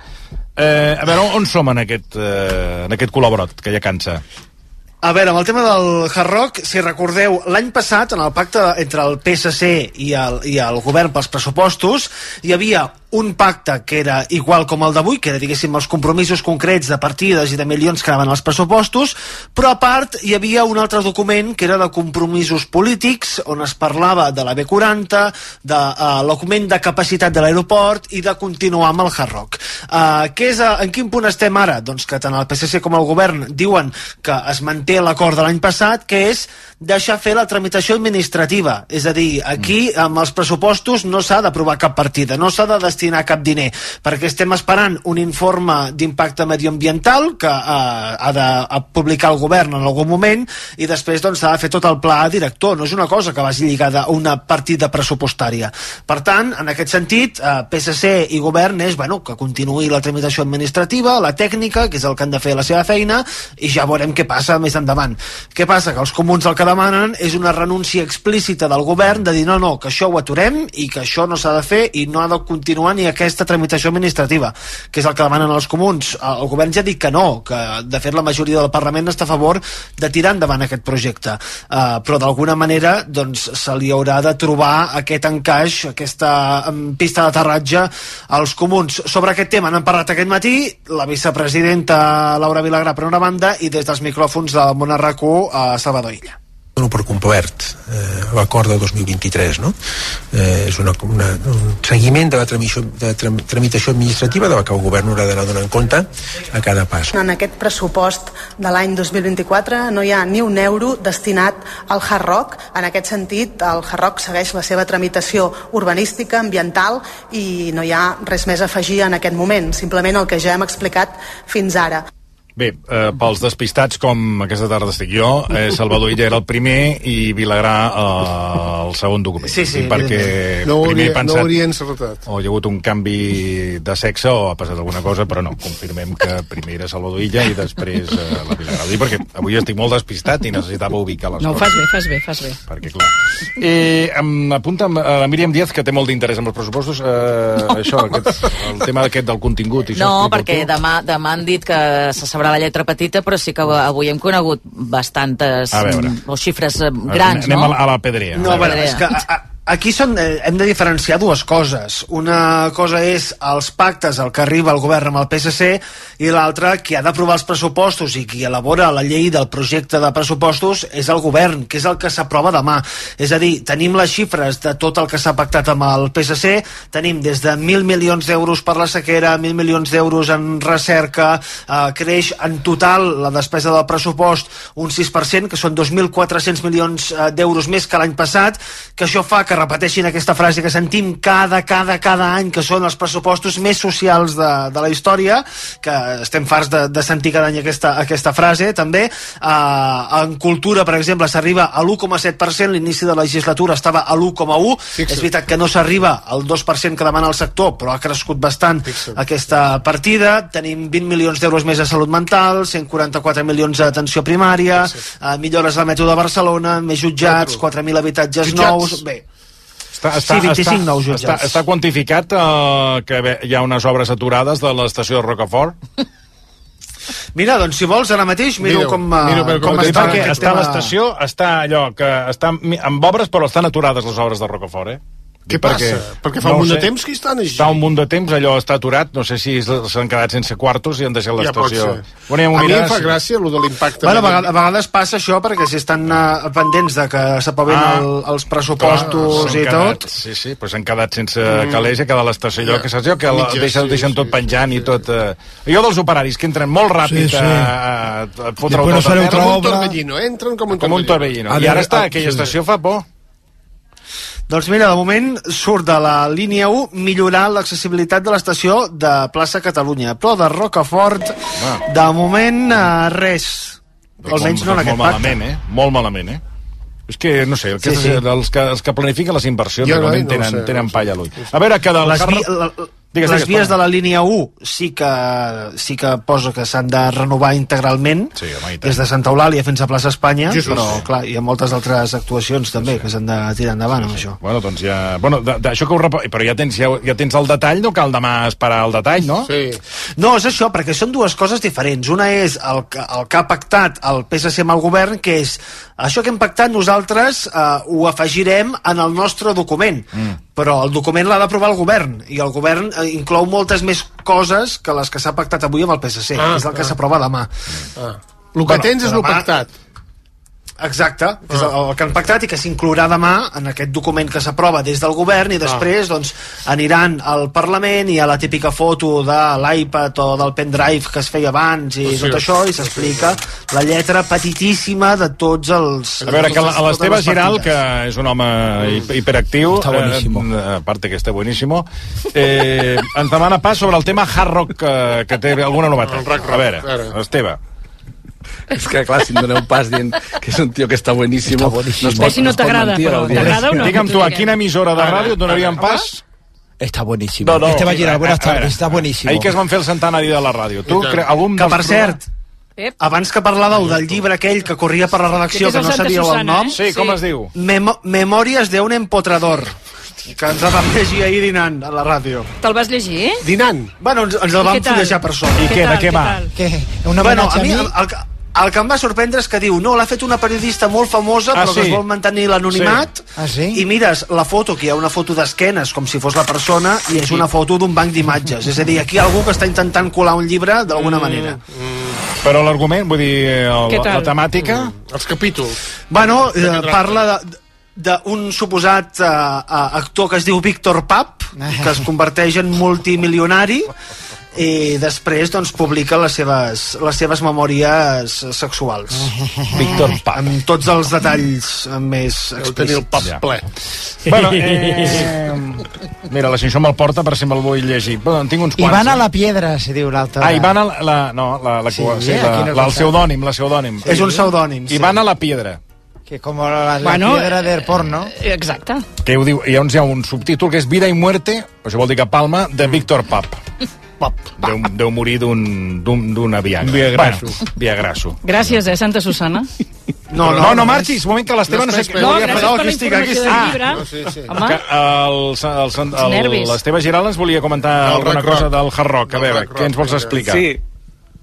Eh, a veure, on som en aquest, eh, en aquest col·laborat, que ja cansa? A veure, amb el tema del Hard Rock, si recordeu, l'any passat, en el pacte entre el PSC i el, i el govern pels pressupostos, hi havia un pacte que era igual com el d'avui, que era, diguéssim, els compromisos concrets de partides i de milions que anaven als pressupostos, però a part hi havia un altre document que era de compromisos polítics, on es parlava de la B40, de uh, l'augment de capacitat de l'aeroport i de continuar amb el Hard Rock. Uh, què és, uh, en quin punt estem ara? Doncs que tant el PSC com el govern diuen que es manté l'acord de l'any passat, que és deixar fer la tramitació administrativa. És a dir, aquí amb els pressupostos no s'ha d'aprovar cap partida, no s'ha de destinar cap diner, perquè estem esperant un informe d'impacte medioambiental que eh, ha de publicar el govern en algun moment i després doncs, s'ha de fer tot el pla director. No és una cosa que vagi lligada a una partida pressupostària. Per tant, en aquest sentit, eh, PSC i govern és bueno, que continuï la tramitació administrativa, la tècnica, que és el que han de fer la seva feina, i ja veurem què passa més endavant. Què passa? Que els comuns el que demanen és una renúncia explícita del govern de dir no, no, que això ho aturem i que això no s'ha de fer i no ha de continuar ni aquesta tramitació administrativa, que és el que demanen els comuns. El govern ja ha dit que no, que de fet la majoria del Parlament està a favor de tirar endavant aquest projecte, uh, però d'alguna manera doncs, se li haurà de trobar aquest encaix, aquesta um, pista d'aterratge als comuns. Sobre aquest tema n'han parlat aquest matí la vicepresidenta Laura Vilagrà per una banda i des dels micròfons del Món RAC1 a Salvador Illa. Dono per complert eh, l'acord de 2023 no? eh, és una, una, un seguiment de la tramitació, de tram, tramitació administrativa de la que el govern haurà d'anar donant compte a cada pas En aquest pressupost de l'any 2024 no hi ha ni un euro destinat al Hard Rock. En aquest sentit, el Hard Rock segueix la seva tramitació urbanística, ambiental, i no hi ha res més a afegir en aquest moment, simplement el que ja hem explicat fins ara. Bé, eh, pels despistats, com aquesta tarda estic jo, eh, Salvador Illa era el primer i Vilagrà eh, el segon document. Sí, sí, perquè No ho primer he hauria, pensat... no hauria encertat. o hi ha hagut un canvi de sexe o ha passat alguna cosa, però no, confirmem que primer era Salvador Illa i després eh, la Vilagrà. Dic perquè avui estic molt despistat i necessitava ubicar les No, coses. fas bé, fas bé, fas bé. Perquè, clar... Eh, em apunta eh, la Míriam Díaz, que té molt d'interès en els pressupostos, eh, no. això, aquest, el tema aquest del contingut. I això, No, perquè demà, demà han dit que se sabrà la lletra petita, però sí que avui hem conegut bastantes mm, o xifres eh, grans, Anem no? a la, a la pedrea. No, a veure, és que a, a, aquí són, eh, hem de diferenciar dues coses. Una cosa és els pactes al que arriba el govern amb el PSC i l'altra, qui ha d'aprovar els pressupostos i qui elabora la llei del projecte de pressupostos és el govern, que és el que s'aprova demà. És a dir, tenim les xifres de tot el que s'ha pactat amb el PSC, tenim des de 1.000 milions d'euros per la sequera, 1.000 milions d'euros en recerca, eh, creix en total la despesa del pressupost un 6%, que són 2.400 milions eh, d'euros més que l'any passat, que això fa que repeteixin aquesta frase que sentim cada, cada, cada any, que són els pressupostos més socials de, de la història, que estem farts de, de sentir cada any aquesta, aquesta frase, també. Uh, en cultura, per exemple, s'arriba a l'1,7%, l'inici de la legislatura estava a l'1,1%, és veritat que no s'arriba al 2% que demana el sector, però ha crescut bastant aquesta partida. Tenim 20 milions d'euros més a salut mental, 144 milions a atenció primària, uh, millores al metro de Barcelona, més jutjats, 4.000 habitatges Jutjats. nous... Bé, Està, Sí, 25 nous està, jutjats. està quantificat uh, que bé, hi ha unes obres aturades de l'estació de Rocafort? Mira, doncs si vols, ara mateix miro, Miro, com, uh, miro, com com està perquè aquest està tema. l'estació, està allò, que està amb obres, però estan aturades les obres de Rocafort, eh? Què passa? Perquè fa un ho munt de sé. temps que hi estan així. Fa un munt de temps, allò està aturat, no sé si s'han quedat sense quartos i han deixat Ja l'estació. ser. Bueno, ja a mi em fa gràcia, allò de l'impacte. Bueno, a, vegades, a vegades passa això perquè si estan uh, pendents de que s'aprovin Ah. el, els pressupostos S'han i quedat, tot. Sí, sí, però s'han quedat sense Mm. calés i queda l'estació allò Ja. que saps allò, que la, Mitges, deixen, sí, deixen tot penjant i tot... Eh... Jo dels operaris que entren molt ràpid Sí, sí. a, a, a fotre Després no tot a terra. Com un torbellino, entren com un un torbellino. A I ara està, ah, aquella sí. estació fa por. Doncs mira, de moment surt de la línia 1 millorar l'accessibilitat de l'estació de plaça Catalunya. Però de Rocafort, de moment, uh, res. Almenys no en aquest molt pacte. malament, eh? Molt malament, eh? És que, no sé, Sí, aquests, sí. Els, que, els que planifiquen les inversions Jo no, realment no tenen, sé, tenen no sé. palla a l'ull. A veure, que del les, la, Digues, les vies de la línia 1 sí que, sí que posa que s'han de renovar integralment sí, home, des de Santa Eulàlia fins a plaça Espanya Jesús. però clar, hi ha moltes altres actuacions també que s'han de tirar endavant amb això Bueno, doncs ja... Bueno, de- d'això que ho rep... Però ja tens, ja, ja tens el detall, no cal demà esperar el detall, no? Sí. No, és això, perquè són dues coses diferents. Una és el, que- el que ha pactat el PSC amb el govern, que és això que hem pactat nosaltres eh, ho afegirem en el nostre document. Mm. Però el document l'ha d'aprovar el govern, i el govern eh, inclou moltes més coses que les que s'ha pactat avui amb el PSC, Ah, que és el que ah. s'aprova demà. Ah. El que tens és el pactat. Exacte, que és el, el que han pactat i que s'inclourà demà en aquest document que s'aprova des del govern i després doncs, aniran al Parlament i a la típica foto de l'iPad o del pendrive que es feia abans i Sí, tot això i s'explica la lletra petitíssima de tots els... A veure, que les- l'Esteve Giral, que és un home hi- hiperactiu, Està buenísimo. eh, aparte que està buenísimo, eh, ens demana pas sobre el tema Hard Rock, que, que té alguna novetat. A veure, Esteve. És que, clar, si em doneu pas dient que és un tio que està bueníssim, no es pot, si no t'agrada, però t'agrada o no? Digue'm tu, a quina emissora de ràdio et donaríem pas? Está buenísimo. No, no. Este va a. Buenas tardes. Está buenísimo. Ahir que es van fer el centenari de la ràdio. Tu, cre... algun Que, per cert, Ep. abans que parlàveu del llibre aquell que corria per la redacció, que no sabíeu el nom... eh? Sí, com es diu? Memo Memòries d'un empotrador que ens el vam llegir ahir dinant a la ràdio. Te'l vas llegir? Dinant. Bueno, ens, ens el I vam fullejar per sota. I què, de què va? Què? Una bueno, a mi, a mi? el, el, el que em va sorprendre és que diu no, l'ha fet una periodista molt famosa Ah, però que sí? es vol mantenir l'anonimat. Sí. Ah, sí? i mires la foto, que hi ha una foto d'esquenes com si fos la persona i és una foto d'un banc d'imatges. És a dir, aquí hi ha algú que està intentant colar un llibre d'alguna manera. Però l'argument, vull dir, el, la temàtica... Els capítols. Bueno, eh, parla de d'un suposat eh, actor que es diu Víctor Pap, que es converteix en multimilionari i després doncs, publica les seves, les seves memòries sexuals. Víctor Pap. Amb tots els detalls més Deu tenir el pap explícits. ple. Bueno, eh, mira, la Xinxó me'l porta per si me'l vull llegir. Bueno, en tinc uns quants. Ivana eh? la Piedra, se diu l'altra. Ah, Ivana, la, la, no, la, la, Sí, sí, sí, eh, la, la, el pseudònim, la pseudònim. És un pseudònim, sí. Ivana la Piedra. Que como la, la Bueno, piedra del porno. Exacte. Que ho diu, i llavors hi ha un subtítol que és Vida i muerte, això vol dir que palma, de Víctor Pap. Pap. Deu, deu morir d'un- d'un- d'una Viagra. Viagrasso. Bueno, Viagrasso. Gràcies, eh, Santa Susana. No, no, no, marxis, un moment que l'Esteve no, sé què... No, gràcies per la informació del llibre. No, sí, sí. Home. Que el, el, el, nervis. l'Esteve Giral ens volia comentar alguna cosa del hard rock. A veure, què ens vols explicar? Sí.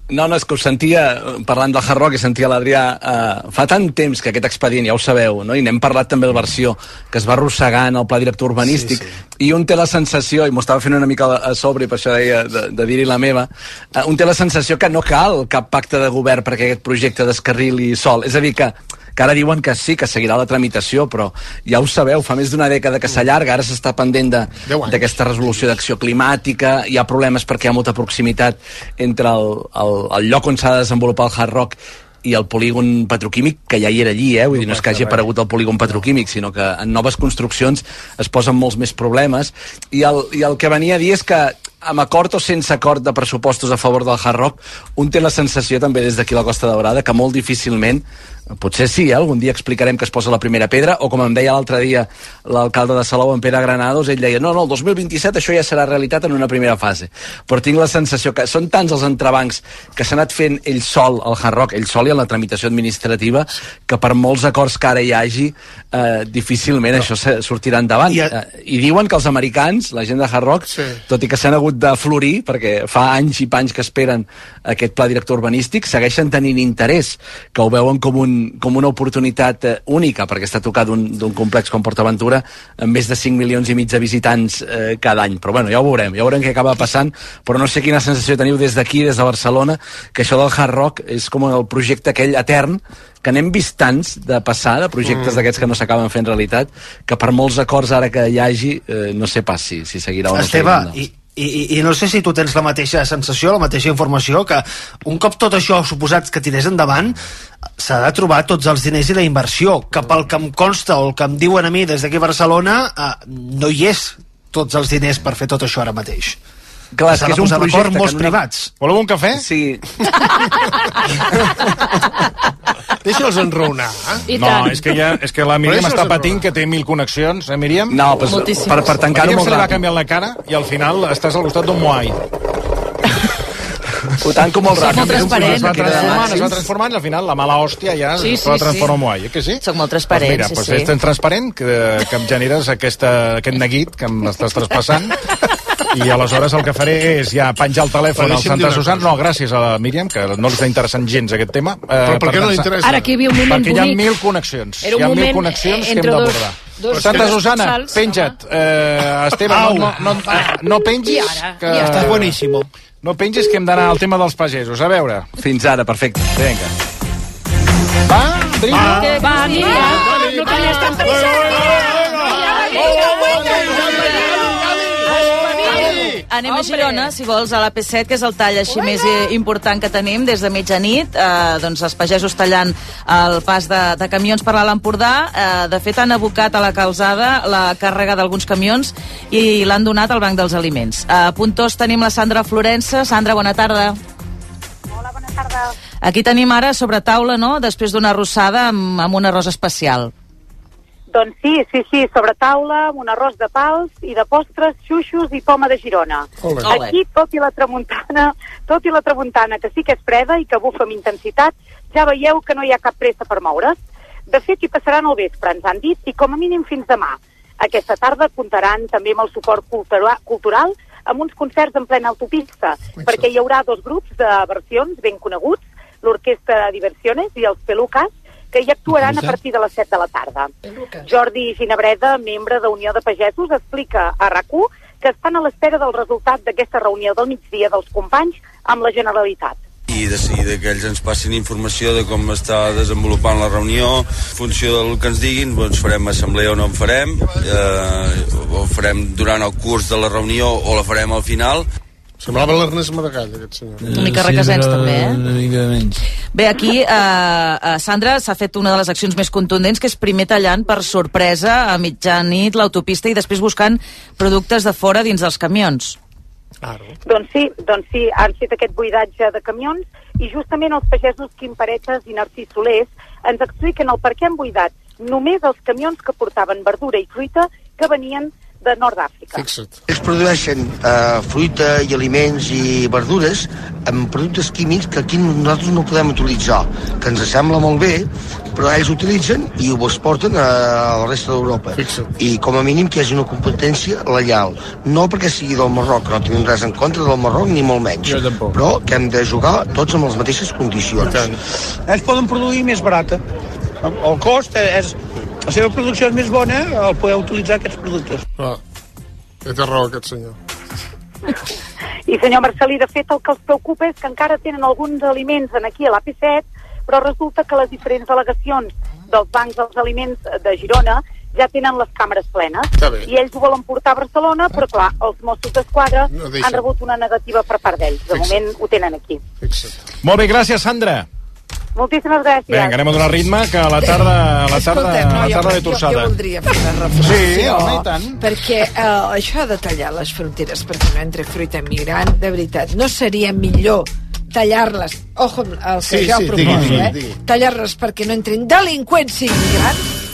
No, no, és que us sentia, eh, parlant del Hard Rock, i sentia l'Adrià, eh, fa tant temps que aquest expedient, ja ho sabeu, no? i n'hem parlat també al versió, que es va arrossegant el pla director urbanístic, sí, sí. i un té la sensació, i m'ho estava fent una mica a sobre, i per això deia de, de dir-hi la meva, eh, un té la sensació que no cal cap pacte de govern perquè aquest projecte descarrili sol. És a dir, que que ara diuen que sí, que seguirà la tramitació, però ja ho sabeu, fa més d'una dècada que s'allarga, ara s'està pendent de- d'aquesta resolució d'acció climàtica, hi ha problemes perquè hi ha molta proximitat entre el, el, el lloc on s'ha de desenvolupar el hard rock i el polígon petroquímic, que ja hi era allí, eh? vull dir, no és que hagi aparegut el polígon petroquímic, sinó que en noves construccions es posen molts més problemes, i el, i el que venia a dir és que amb acord o sense acord de pressupostos a favor del Hard Rock, un té la sensació també des d'aquí a la Costa Daurada que molt difícilment potser sí, eh? algun dia explicarem que es posa la primera pedra, o com em deia l'altre dia l'alcalde de Salou, en Pere Granados, ell deia, no, no, el 2027 això ja serà realitat en una primera fase. Però tinc la sensació que són tants els entrebancs que s'ha anat fent ell sol al Hard Rock, ell sol i en la tramitació administrativa, que per molts acords que ara hi hagi, eh, difícilment no. això sortirà endavant. I I, a- I diuen que els americans, la gent de Hard Rock, sí. tot i que s'han hagut de florir, perquè fa anys i panys que esperen aquest pla director urbanístic, segueixen tenint interès, que ho veuen com, un, com una oportunitat eh, única, perquè està tocat d'un complex com PortAventura amb més de 5 milions i mig de visitants eh, cada any. Però bueno, ja ho veurem, ja veurem què acaba passant, però no sé quina sensació teniu des d'aquí, des de Barcelona, que això del Hard Rock és com el projecte aquell etern que n'hem vist tants de passar, de projectes Mm. d'aquests que no s'acaben fent realitat, que per molts acords ara que hi hagi, eh, no sé pas si, si seguirà o no Esteve, seguirà. i, i, i- no sé si tu tens la mateixa sensació, la mateixa informació, que un cop tot això suposats que tirés endavant, s'ha de trobar tots els diners i la inversió, que pel que em consta o el que em diuen a mi des d'aquí a Barcelona, eh, no hi és tots els diners per fer tot això ara mateix. Clar, és que és un projecte molts una- privats. Voleu un cafè? Sí. Deixa'ls enraonar. I no, tant. és que, ja, és que la Míriam està és patint que té mil connexions, eh, Míriam? No, pues, Moltíssimes. per, per tancar-ho Míriam molt se li va ràpid. canviant la cara i al final estàs al costat d'un Moai. Ho tanco molt Soc ràpid. molt transparent. Es va transformant, es va transformant i al final la mala hòstia ja Sí, es va sí, transformar sí. en Moai, eh que sí? Soc molt transparent, pues mira, sí, pues sí. ets tan transparent que, que em generes aquesta, aquest neguit que em estàs traspassant i aleshores el que faré és ja penjar el telèfon al Santa Susana, no, gràcies a la Míriam, que no li està interessant gens aquest tema. Eh, Però per què no li interessa? Ara que hi havia un moment Perquè hi ha bonic. mil connexions. Era un hi ha mil connexions que hem entre dos- d'abordar. dos- Santa dos Susana, salts, penja't. Eh, Esteve, no, no, no, no pengis. I ara? Que... I? Estàs buenísimo. No pengis que hem d'anar al tema dels pagesos. A veure. Fins ara, perfecte. Vinga. Va, Brimo. Que va, Míriam, no tenies tanta Anem a Girona, si vols, a l'AP7, que és el tall així més eh, important que tenim des de mitjanit. Eh, doncs els pagesos tallant el pas de, de camions per l'Alt Empordà. Eh, de fet, han abocat a la calzada la càrrega d'alguns camions i l'han donat al Banc dels Aliments. A Puntós tenim la Sandra Florença. Sandra, bona tarda. Hola, bona tarda. Aquí tenim ara sobre taula, no?, després d'una arrossada amb, amb un arròs especial. Doncs sí, sí, sí, sobre taula, amb un arròs de pals i de postres, xuxos i poma de Girona. Ole. Aquí, tot i la tramuntana, tot i la tramuntana, que sí que és freda i que bufa amb intensitat, ja veieu que no hi ha cap pressa per moure's. De fet, hi passaran al vespre, ens han dit, i com a mínim fins demà. Aquesta tarda comptaran també amb el suport cultura cultural amb uns concerts en plena autopista, perquè hi haurà dos grups de versions ben coneguts, l'Orquestra Diversiones i els Pelucas, que hi actuaran a partir de les 7 de la tarda. Jordi Ginebreda, membre de Unió de Pagesos, explica a rac que estan a l'espera del resultat d'aquesta reunió del migdia dels companys amb la Generalitat. i de seguida que ells ens passin informació de com està desenvolupant la reunió en funció del que ens diguin doncs farem assemblea o no en farem eh, o farem durant el curs de la reunió o la farem al final Semblava l'Ernest Maragall, aquest senyor. Una mica requesens, també, eh? Una mica menys. Bé, aquí, eh, eh, Sandra, s'ha fet una de les accions més contundents, que és primer tallant per sorpresa a mitjanit l'autopista i després buscant productes de fora dins dels camions. Doncs sí, doncs sí, han fet aquest buidatge de camions i justament els pagesos Quim Paretes i Narcís Solés ens expliquen el per què han buidat només els camions que portaven verdura i fruita que venien de nord d'Àfrica. Ells produeixen eh, fruita i aliments i verdures amb productes químics que aquí nosaltres no podem utilitzar, que ens sembla molt bé, però ells utilitzen i ho exporten a la resta d'Europa. I com a mínim que hi hagi una competència legal. No perquè sigui del Marroc, no tenim res en contra del Marroc, ni molt menys. Però que hem de jugar tots amb les mateixes condicions. ells poden produir més barata. El cost és... La seva producció és més bona al poder utilitzar aquests productes. Ah, té raó aquest senyor. I senyor Marcelí, de fet, el que els preocupa és que encara tenen alguns aliments en aquí a l'AP7, però resulta que les diferents delegacions dels bancs dels aliments de Girona ja tenen les càmeres plenes i ells ho volen portar a Barcelona, però clar, els Mossos d'Esquadra No han rebut una negativa per part d'ells. De Fixa't. moment ho tenen aquí. Molt bé, gràcies, Sandra. Moltíssimes gràcies. Vinga, anem a donar ritme, que a la tarda, a la tarda, Escolta, no, a la jo, tarda ve jo, jo torçada. voldria fer una reflexió. Sí, home, i tant. Perquè eh, això de tallar les fronteres perquè no entre fruita migrant, de veritat, no seria millor tallar-les, ojo el que Sí, jo sí, proposo, digui, eh? digui. Tallar-les perquè no entrin delinqüents i immigrants?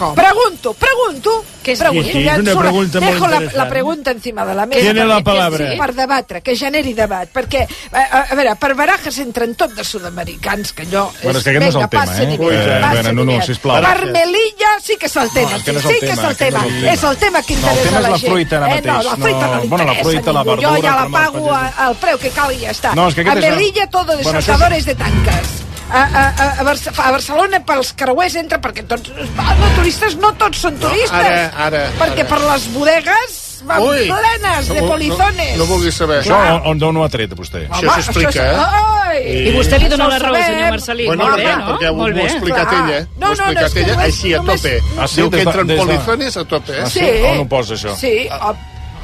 Com? Pregunto, pregunto. Què és pregunto. dir? Ja És una pregunta molt Dejo la, interessant. la pregunta encima de la mesa. Tiene la palabra. Sí, per debatre, que generi debat. Perquè, a, a, a veure, per barajes entren tot de sud-americans, que allò... Bueno, és que aquest no és el tema, eh? i bien, Eh, bueno, no, no, sisplau. Per Melilla sí que és el tema. No, és que no és sí el que és tema, el tema. és el tema. És el tema que No, el interessa tema a és la la gent. fruita ara eh, no, mateix. la fruita no, No, bueno, la interessa fruita, a la ningú. Jo verdura, ja la pago a- al preu que calgui i ja està. No, és que a aquest és el- Melilla todo de Bueno, saltadores de tanques. A, a, a, a, Barce- a Barcelona pels creuers entra perquè tots... Ah, no, turistes no tots són turistes. ara, ara, perquè ara. per les bodegues van Ui, plenes de no- no- polizones. no vulguis saber. Això on, on, on ho ha tret, vostè? Home, Això s'explica, eh? Ai! I vostè li dona la raó, sabem. senyor Marcelí. Bueno, Molt bé, no? perquè ho, Molt ho ha explicat ella. No, ho ha no, no, explicat que ella només- així a tope. Ah, sí? Diu que entren polizones a tope. Ah, Eh? sí? Sí. On ho posa, això? Sí,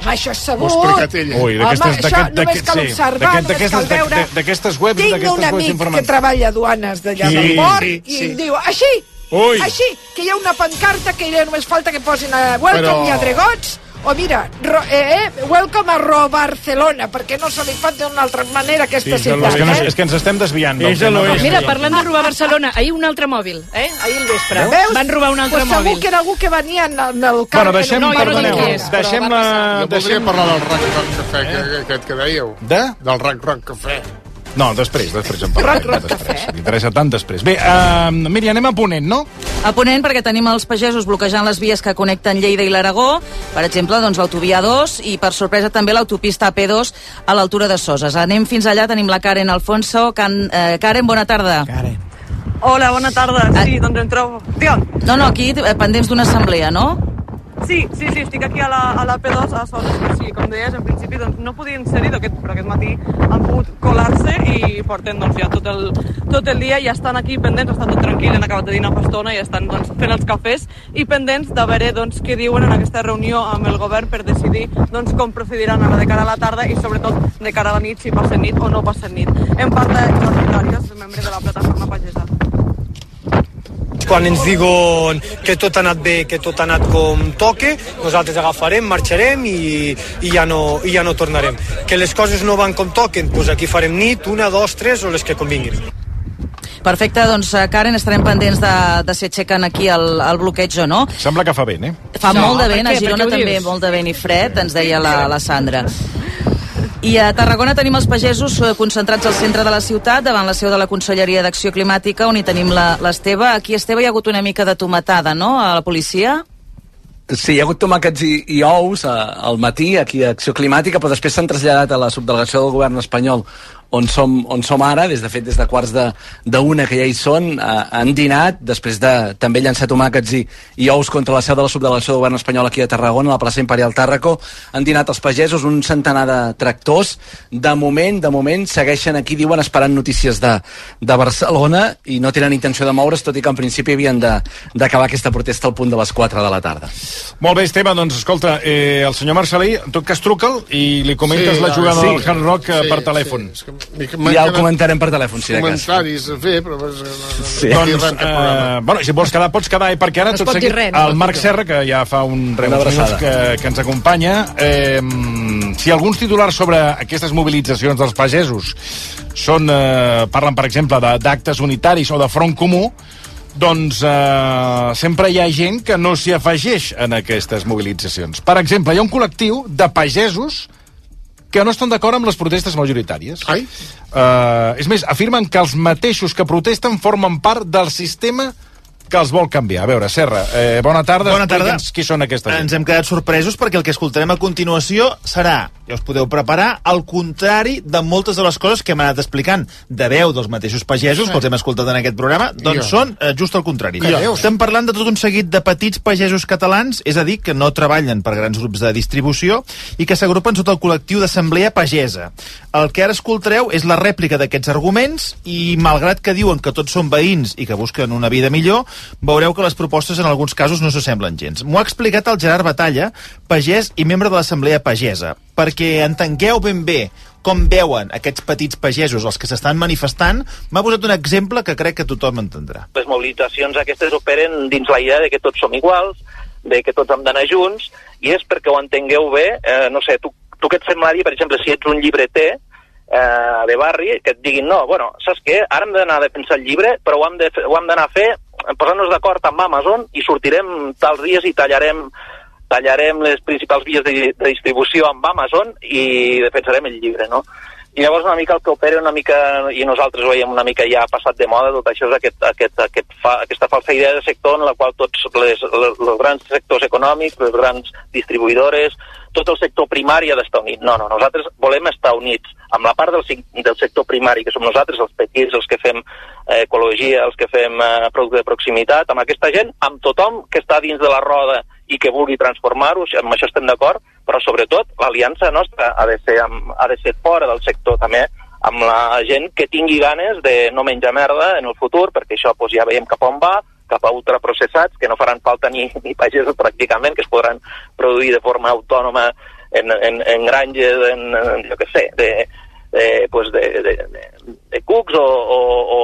home, això és sabut. Ho ha explicat ella. Ui, Home, d'aquestes... això només cal sí, observar, d'aquest- només d'aquestes- cal veure. d'ac- D'aquestes webs, Tinc un d'aquestes webs amic que treballa a duanes d'allà Sí, del port sí, i sí. em diu, així, Ui. així, que hi ha una pancarta que ja només falta que posin a Welcome Però- i a Dregots, o mira, ro, eh, eh, Welcome a Ro Barcelona, perquè no se li fa d'una altra manera aquesta Sí, és, ciutat. que no, eh? és que ens estem desviant. del És tema. l'oest. Mira, parlant de robar Barcelona, ahir un altre mòbil, eh? Ahir al vespre. Veus? Van robar un altre pues segur mòbil. que era algú que venia en el, en el. Bueno, deixem, No, jo no perdoneu, qui és, deixem la... Jo voldria Deixem... parlar del Rack Rock Cafè, que, aquest que dèieu. De? Del Rack Rock Cafè. No, després, després en parlem. Rock, rock, Després. cafè. M'interessa tant després. Bé, uh, miri, anem a Ponent, no? A Ponent, perquè tenim els pagesos bloquejant les vies que connecten Lleida i l'Aragó, per exemple, doncs, l'autovia 2 i, per sorpresa, també l'autopista AP2 a l'altura de Soses. Anem fins allà, tenim la Karen Alfonso. Can, eh, Karen, bona tarda. Karen. Hola, bona tarda. Sí, doncs em trobo... Digue'm. No, no, aquí eh, pendents d'una assemblea, no? Sí, sí, sí, estic aquí a la, a la P2 a que sí, com deies, en principi doncs, no podien ser-hi, aquest, però aquest matí han pogut colar-se i porten doncs, ja tot el, tot el dia i estan aquí pendents, està tot tranquil, han acabat de dinar fa estona i estan doncs, fent els cafès i pendents de veure doncs, què diuen en aquesta reunió amb el govern per decidir doncs, com procediran ara de cara a la tarda i sobretot de cara a la nit, si passen nit o no passen nit. En parla Jordi Càrias, membre de la plataforma pagesa. Quan ens diuen que tot ha anat bé, que tot ha anat com toque, nosaltres agafarem, marxarem i, i, ja, no, i ja no tornarem. Que les coses no van com toquen, doncs aquí farem nit, una, dos, tres o les que convinguin. Perfecte, doncs, eh, Karen, estarem pendents de, de si aixequen aquí el, el bloqueig o no. Sembla que fa vent, eh? Fa No, molt de vent, a Girona també molt de vent i fred, ens deia la, la Sandra. I a Tarragona tenim els pagesos eh, concentrats al centre de la ciutat, davant la seu de la Conselleria d'Acció Climàtica, on hi tenim l'Esteve. Aquí, Esteve, hi ha hagut una mica de tomatada, no?, a la policia? Sí, hi ha hagut tomàquets i, i ous a, al matí aquí a Acció Climàtica, però després s'han traslladat a la subdelegació del govern espanyol on som, on som ara, des de fet des de quarts de, de una que ja hi són, eh, han dinat, després de també llançar tomàquets i, i ous contra la seu de la subdelegació del govern espanyol aquí a Tarragona, a la plaça Imperial Tàrraco, han dinat els pagesos, un centenar de tractors, de moment, de moment, segueixen aquí, diuen, esperant notícies de, de Barcelona i no tenen intenció de moure's, tot i que en principi havien de- d'acabar aquesta protesta al punt de les 4 de la tarda. Molt bé, Esteve, doncs escolta, eh, el senyor Marcelí, en tot cas truca'l i li comentes Sí, la jugada sí. del Hard Rock eh, Sí, per sí, telèfon. és que Ja el quedat comentarem per telèfon, si de cas. Comentaris a fer, però... No, no, Sí. Doncs, eh, bueno, si vols quedar, pots quedar, eh, perquè ara No tot seguit res, no el Marc. Serra, que ja fa un abraçada. que, que ens acompanya, eh, si alguns titulars sobre aquestes mobilitzacions dels pagesos són, eh, parlen, per exemple, de- d'actes unitaris o de front comú, doncs eh, sempre hi ha gent que no s'hi afegeix en aquestes mobilitzacions. Per exemple, hi ha un col·lectiu de pagesos que no estan d'acord amb les protestes majoritàries. Ai. Uh, és més, afirmen que els mateixos que protesten formen part del sistema que els vol canviar. A veure, Serra, eh, bona tarda. Bona tarda. Qui són aquesta gent? Ens hem quedat sorpresos perquè el que escoltarem a continuació serà, ja us podeu preparar, al contrari de moltes de les coses que hem anat explicant de veu dels mateixos pagesos, que els hem escoltat en aquest programa, doncs Jo. són eh, just al contrari. Jo. Estem parlant de tot un seguit de petits pagesos catalans, és a dir, que no treballen per grans grups de distribució i que s'agrupen sota el col·lectiu d'Assemblea Pagesa. El que ara escoltareu és la rèplica d'aquests arguments i, malgrat que diuen que tots són veïns i que busquen una vida millor, veureu que les propostes en alguns casos no s'assemblen gens. M'ho ha explicat el Gerard Batalla, pagès i membre de l'Assemblea Pagesa, perquè entengueu ben bé com veuen aquests petits pagesos, els que s'estan manifestant, m'ha posat un exemple que crec que tothom entendrà. Les mobilitzacions aquestes operen dins la idea de que tots som iguals, de que tots hem d'anar junts, i és perquè ho entengueu bé, eh, no sé, tu, tu què et semblaria, per exemple, si ets un llibreter eh, de barri, que et diguin, no, bueno, saps què, ara hem d'anar a defensar el llibre, però ho hem d'anar a fer posant-nos d'acord amb Amazon i sortirem tals dies i tallarem tallarem les principals vies de, de distribució amb Amazon i defensarem el llibre, no? I llavors una mica el que opera una mica, i nosaltres ho veiem una mica ja passat de moda, tot això és aquest, aquest, aquest fa, aquesta falsa idea de sector en la qual tots els grans sectors econòmics, les grans distribuïdores, tot el sector primari ha d'estar unit. No, no, nosaltres volem estar units amb la part del, del sector primari, que som nosaltres, els petits, els que fem eh, ecologia, els que fem eh, producte de proximitat, amb aquesta gent, amb tothom que està dins de la roda i que vulgui transformar-ho, amb això estem d'acord, però sobretot l'aliança nostra ha de, ser amb, ha de ser fora del sector també, amb la gent que tingui ganes de no menjar merda en el futur, perquè això doncs, ja veiem cap on va, cap a ultraprocessats, que no faran falta ni, ni pagesos pràcticament, que es podran produir de forma autònoma en, en, en granges, en, en jo què sé, de, de, pues de, de, de, de cucs o, o, o,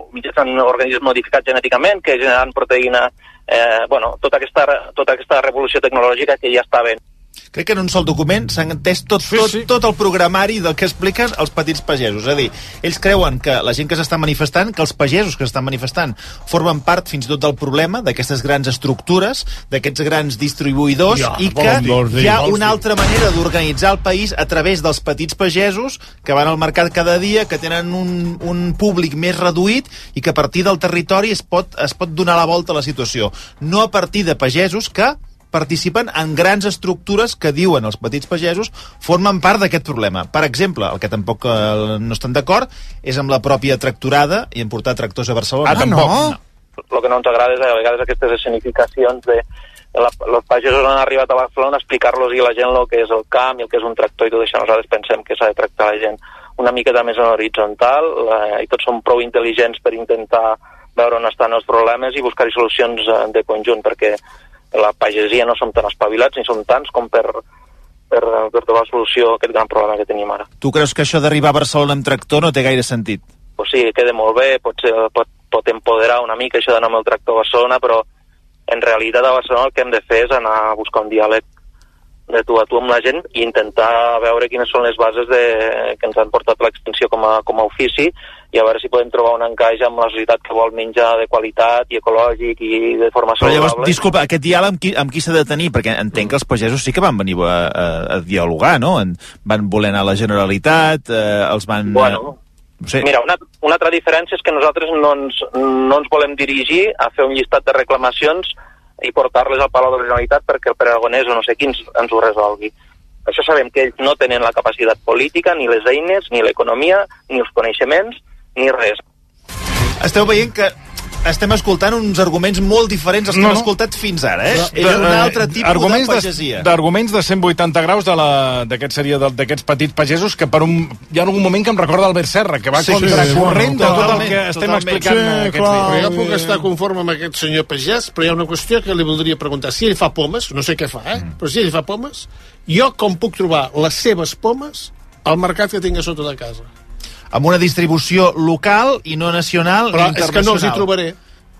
o mitjançant organismes modificats genèticament que generen proteïna, eh, bueno, tota aquesta, tota aquesta revolució tecnològica que ja està ben. Crec que en un sol document s'han entès tot, tot, tot el programari del que expliquen els petits pagesos. És a dir, ells creuen que la gent que s'està manifestant, que els pagesos que s'estan manifestant, formen part fins i tot del problema d'aquestes grans estructures, d'aquests grans distribuïdors, Ja, i que dir, hi ha una dir. altra manera d'organitzar el país a través dels petits pagesos que van al mercat cada dia, que tenen un, un públic més reduït i que a partir del territori es pot, es pot donar la volta a la situació. No a partir de pagesos que participen en grans estructures que diuen els petits pagesos formen part d'aquest problema. Per exemple, el que tampoc eh, no estan d'acord és amb la pròpia tractorada i en portar tractors a Barcelona. Ah, tampoc, no. El que no ens agrada és a vegades aquestes escenificacions de la, els pagesos han arribat a Barcelona a explicar-los i la gent el que és el camp i el que és un tractor i tot això. Nosaltres pensem que s'ha de tractar la gent una miqueta més en horitzontal eh, i tots som prou intel·ligents per intentar veure on estan els problemes i buscar-hi solucions eh, de conjunt, perquè la pagesia no som tan espavilats ni som tants com per, per, per trobar solució a aquest gran problema que tenim ara. Tu creus que això d'arribar a Barcelona amb tractor no té gaire sentit? pues sí, queda molt bé, pot, ser, pot, pot empoderar una mica això d'anar amb el tractor a Barcelona, però en realitat a Barcelona el que hem de fer és anar a buscar un diàleg de tu a tu amb la gent i intentar veure quines són les bases de, que ens han portat l'extensió com a, com a ofici i a veure si podem trobar un encaix amb la societat que vol menjar de qualitat i ecològic i de forma Però llavors, saludable. disculpa, aquest diàleg amb qui, amb qui s'ha de tenir? Perquè entenc que els pagesos sí que van venir a, a, a dialogar, no? En, van voler anar a la Generalitat, eh, els van... Bueno, no sé. Mira, una, una altra diferència és que nosaltres no ens, no ens volem dirigir a fer un llistat de reclamacions i portar-les al Palau de la Generalitat perquè el Pere Aragonès o no sé qui ens, ens ho resolgui. Això sabem que ells no tenen la capacitat política, ni les eines, ni l'economia, ni els coneixements, ni res. Esteu veient que estem escoltant uns arguments molt diferents als que No, hem escoltat fins ara, eh? De- És un de- altre tipus arguments de pagesia. D'arguments de 180 graus de la- d'aquest seria de- d'aquests petits pagesos que per un, hi ha algun moment que em recorda Albert Serra, que va Sí, contracorrent sí, de tot el totalment, que estem totalment. explicant Sí, aquests clar. dies. Però jo puc estar conforme amb aquest senyor pagès, però hi ha una qüestió que li voldria preguntar. Si ell fa pomes, no sé què fa, eh? però si ell fa pomes, jo com puc trobar les seves pomes al mercat que tinc a sota de casa? Amb una distribució local i no nacional Però ni és que no els hi internacional. trobaré.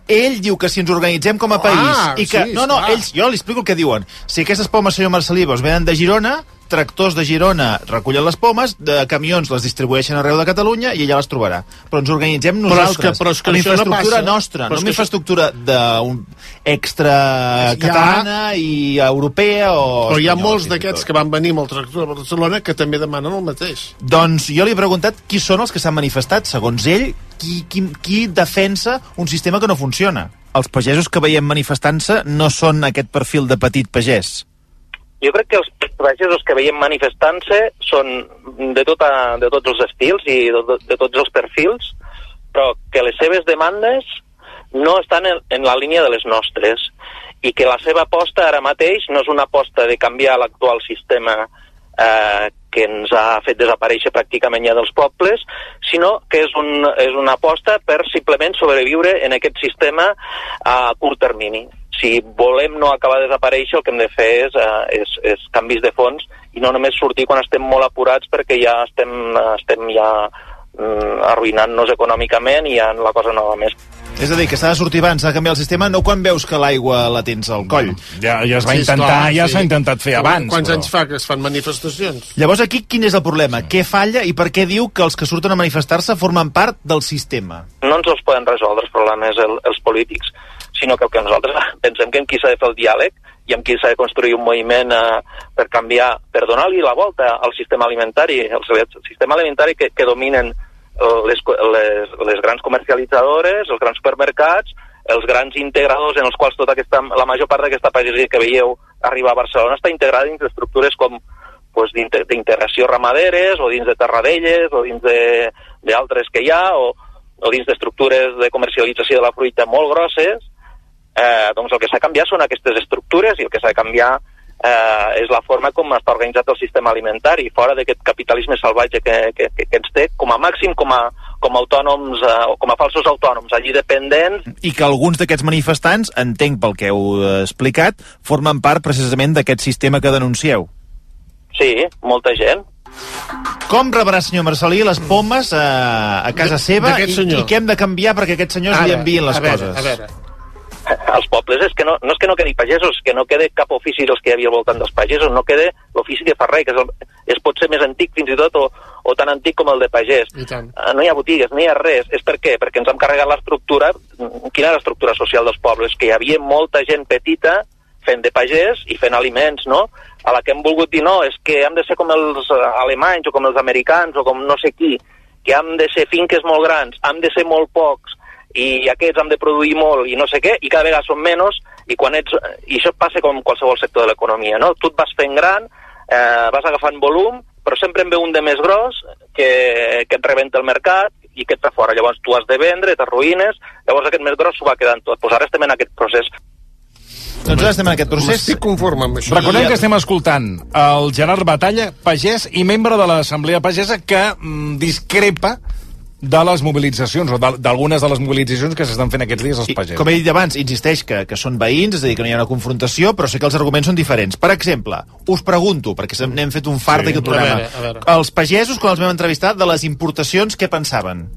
Ell diu que si ens organitzem com a país Ah, i que... sí, no, no, ells, jo li explico el que diuen. Si aquestes pomes, senyor Marcelí, doncs venen de Girona, tractors de Girona recullen les pomes, de camions les distribueixen arreu de Catalunya i ella les trobarà. Però ens organitzem Però és nosaltres. que- però és que amb això no infraestructura passa. nostra, Però no amb que això- infraestructura d'un extra catalana i europea o... Però hi ha molts d'aquests que van venir amb el tractor a Barcelona que també demanen el mateix. Doncs jo li he preguntat qui són els que s'han manifestat. Segons ell, qui, qui, qui defensa un sistema que no funciona? Els pagesos que veiem manifestant-se no són aquest perfil de petit pagès. Jo crec que els pagesos que veiem manifestant-se són de, tota, de tots els estils i de, de, tots els perfils, però que les seves demandes no estan en, en la línia de les nostres i que la seva aposta ara mateix no és una aposta de canviar l'actual sistema eh, que ens ha fet desaparèixer pràcticament ja dels pobles, sinó que és, un, és una aposta per simplement sobreviure en aquest sistema a curt termini. Si volem no acabar de desaparèixer, el que hem de fer és, eh, és, és canvis de fons i no només sortir quan estem molt apurats perquè ja estem, estem ja mm, arruïnant-nos econòmicament i ja la cosa no va més. És a dir, que s'ha de sortir abans, de canviar el sistema, no quan veus que l'aigua la tens al coll. Ja, ja es va intentar, ja s'ha intentat fer abans. Quants però- anys fa que es fan manifestacions? Llavors aquí quin és el problema? Què falla i per què diu que els que surten a manifestar-se formen part del sistema? no ens els poden resoldre els problemes el, els polítics, sinó que el que nosaltres pensem que amb qui s'ha de fer el diàleg i amb qui s'ha de construir un moviment eh, per canviar, per donar-li la volta al sistema alimentari, el, el sistema alimentari que, que dominen eh, les, les, les grans comercialitzadores, els grans supermercats, els grans integradors en els quals tota aquesta, la major part d'aquesta pagesia que veieu arribar a Barcelona està integrada dins d'estructures com pues, d'integració ramaderes o dins de terradelles o dins d'altres que hi ha o, o dins d'estructures de comercialització de la fruita molt grosses, eh, doncs el que s'ha de canviar són aquestes estructures i el que s'ha de canviar eh, és la forma com està organitzat el sistema alimentari, fora d'aquest capitalisme salvatge que, que, que, que ens té com a màxim com a, com a autònoms eh, o com a falsos autònoms, allí dependents I que alguns d'aquests manifestants, entenc pel que heu eh, explicat, formen part precisament d'aquest sistema que denuncieu. Sí, molta gent. Com rebrà, senyor Marcelí, les pomes eh, a casa seva i, i què hem de canviar perquè aquests senyors li envien les a veure, coses? A veure, als pobles és que no, no és que no quedi pagesos, que no quede cap ofici dels que hi havia al voltant dels pagesos, no quede l'ofici de ferrer, que és, el, és pot ser més antic fins i tot o, o tan antic com el de pagès. Eh, No hi ha botigues, no hi ha res. És per què? Perquè ens hem carregat l'estructura... Quina és l'estructura social dels pobles? Que hi havia molta gent petita fent de pagès i fent aliments, no? A la que hem volgut dir, no, és que hem de ser com els eh, alemanys o com els americans o com no sé qui, que hem de ser finques molt grans, hem de ser molt pocs, i aquests han de produir molt i no sé què, i cada vegada són menys, i, quan ets, i això passa com qualsevol sector de l'economia, no? Tu et vas fent gran, eh, vas agafant volum, però sempre en ve un de més gros que, que et rebenta el mercat i que et fa fora. Llavors tu has de vendre, t'arruïnes, llavors aquest més gros s'ho va quedant tot. Pues ara estem en aquest procés. Doncs ara estem en aquest procés. Estic conforme amb això. Recordem que estem escoltant el Gerard Batalla, pagès i membre de l'Assemblea Pagesa, que mm, discrepa de les mobilitzacions, o d'al- d'algunes de les mobilitzacions que s'estan fent aquests dies als pagesos. Com he dit abans, insisteix que, que són veïns, és a dir, que no hi ha una confrontació, però sé que els arguments són diferents. Per exemple, us pregunto, perquè se- n'hem fet un fart Sí. d'aquest A programa, veure, a veure. els pagesos, quan els vam entrevistar, de les importacions, què pensaven?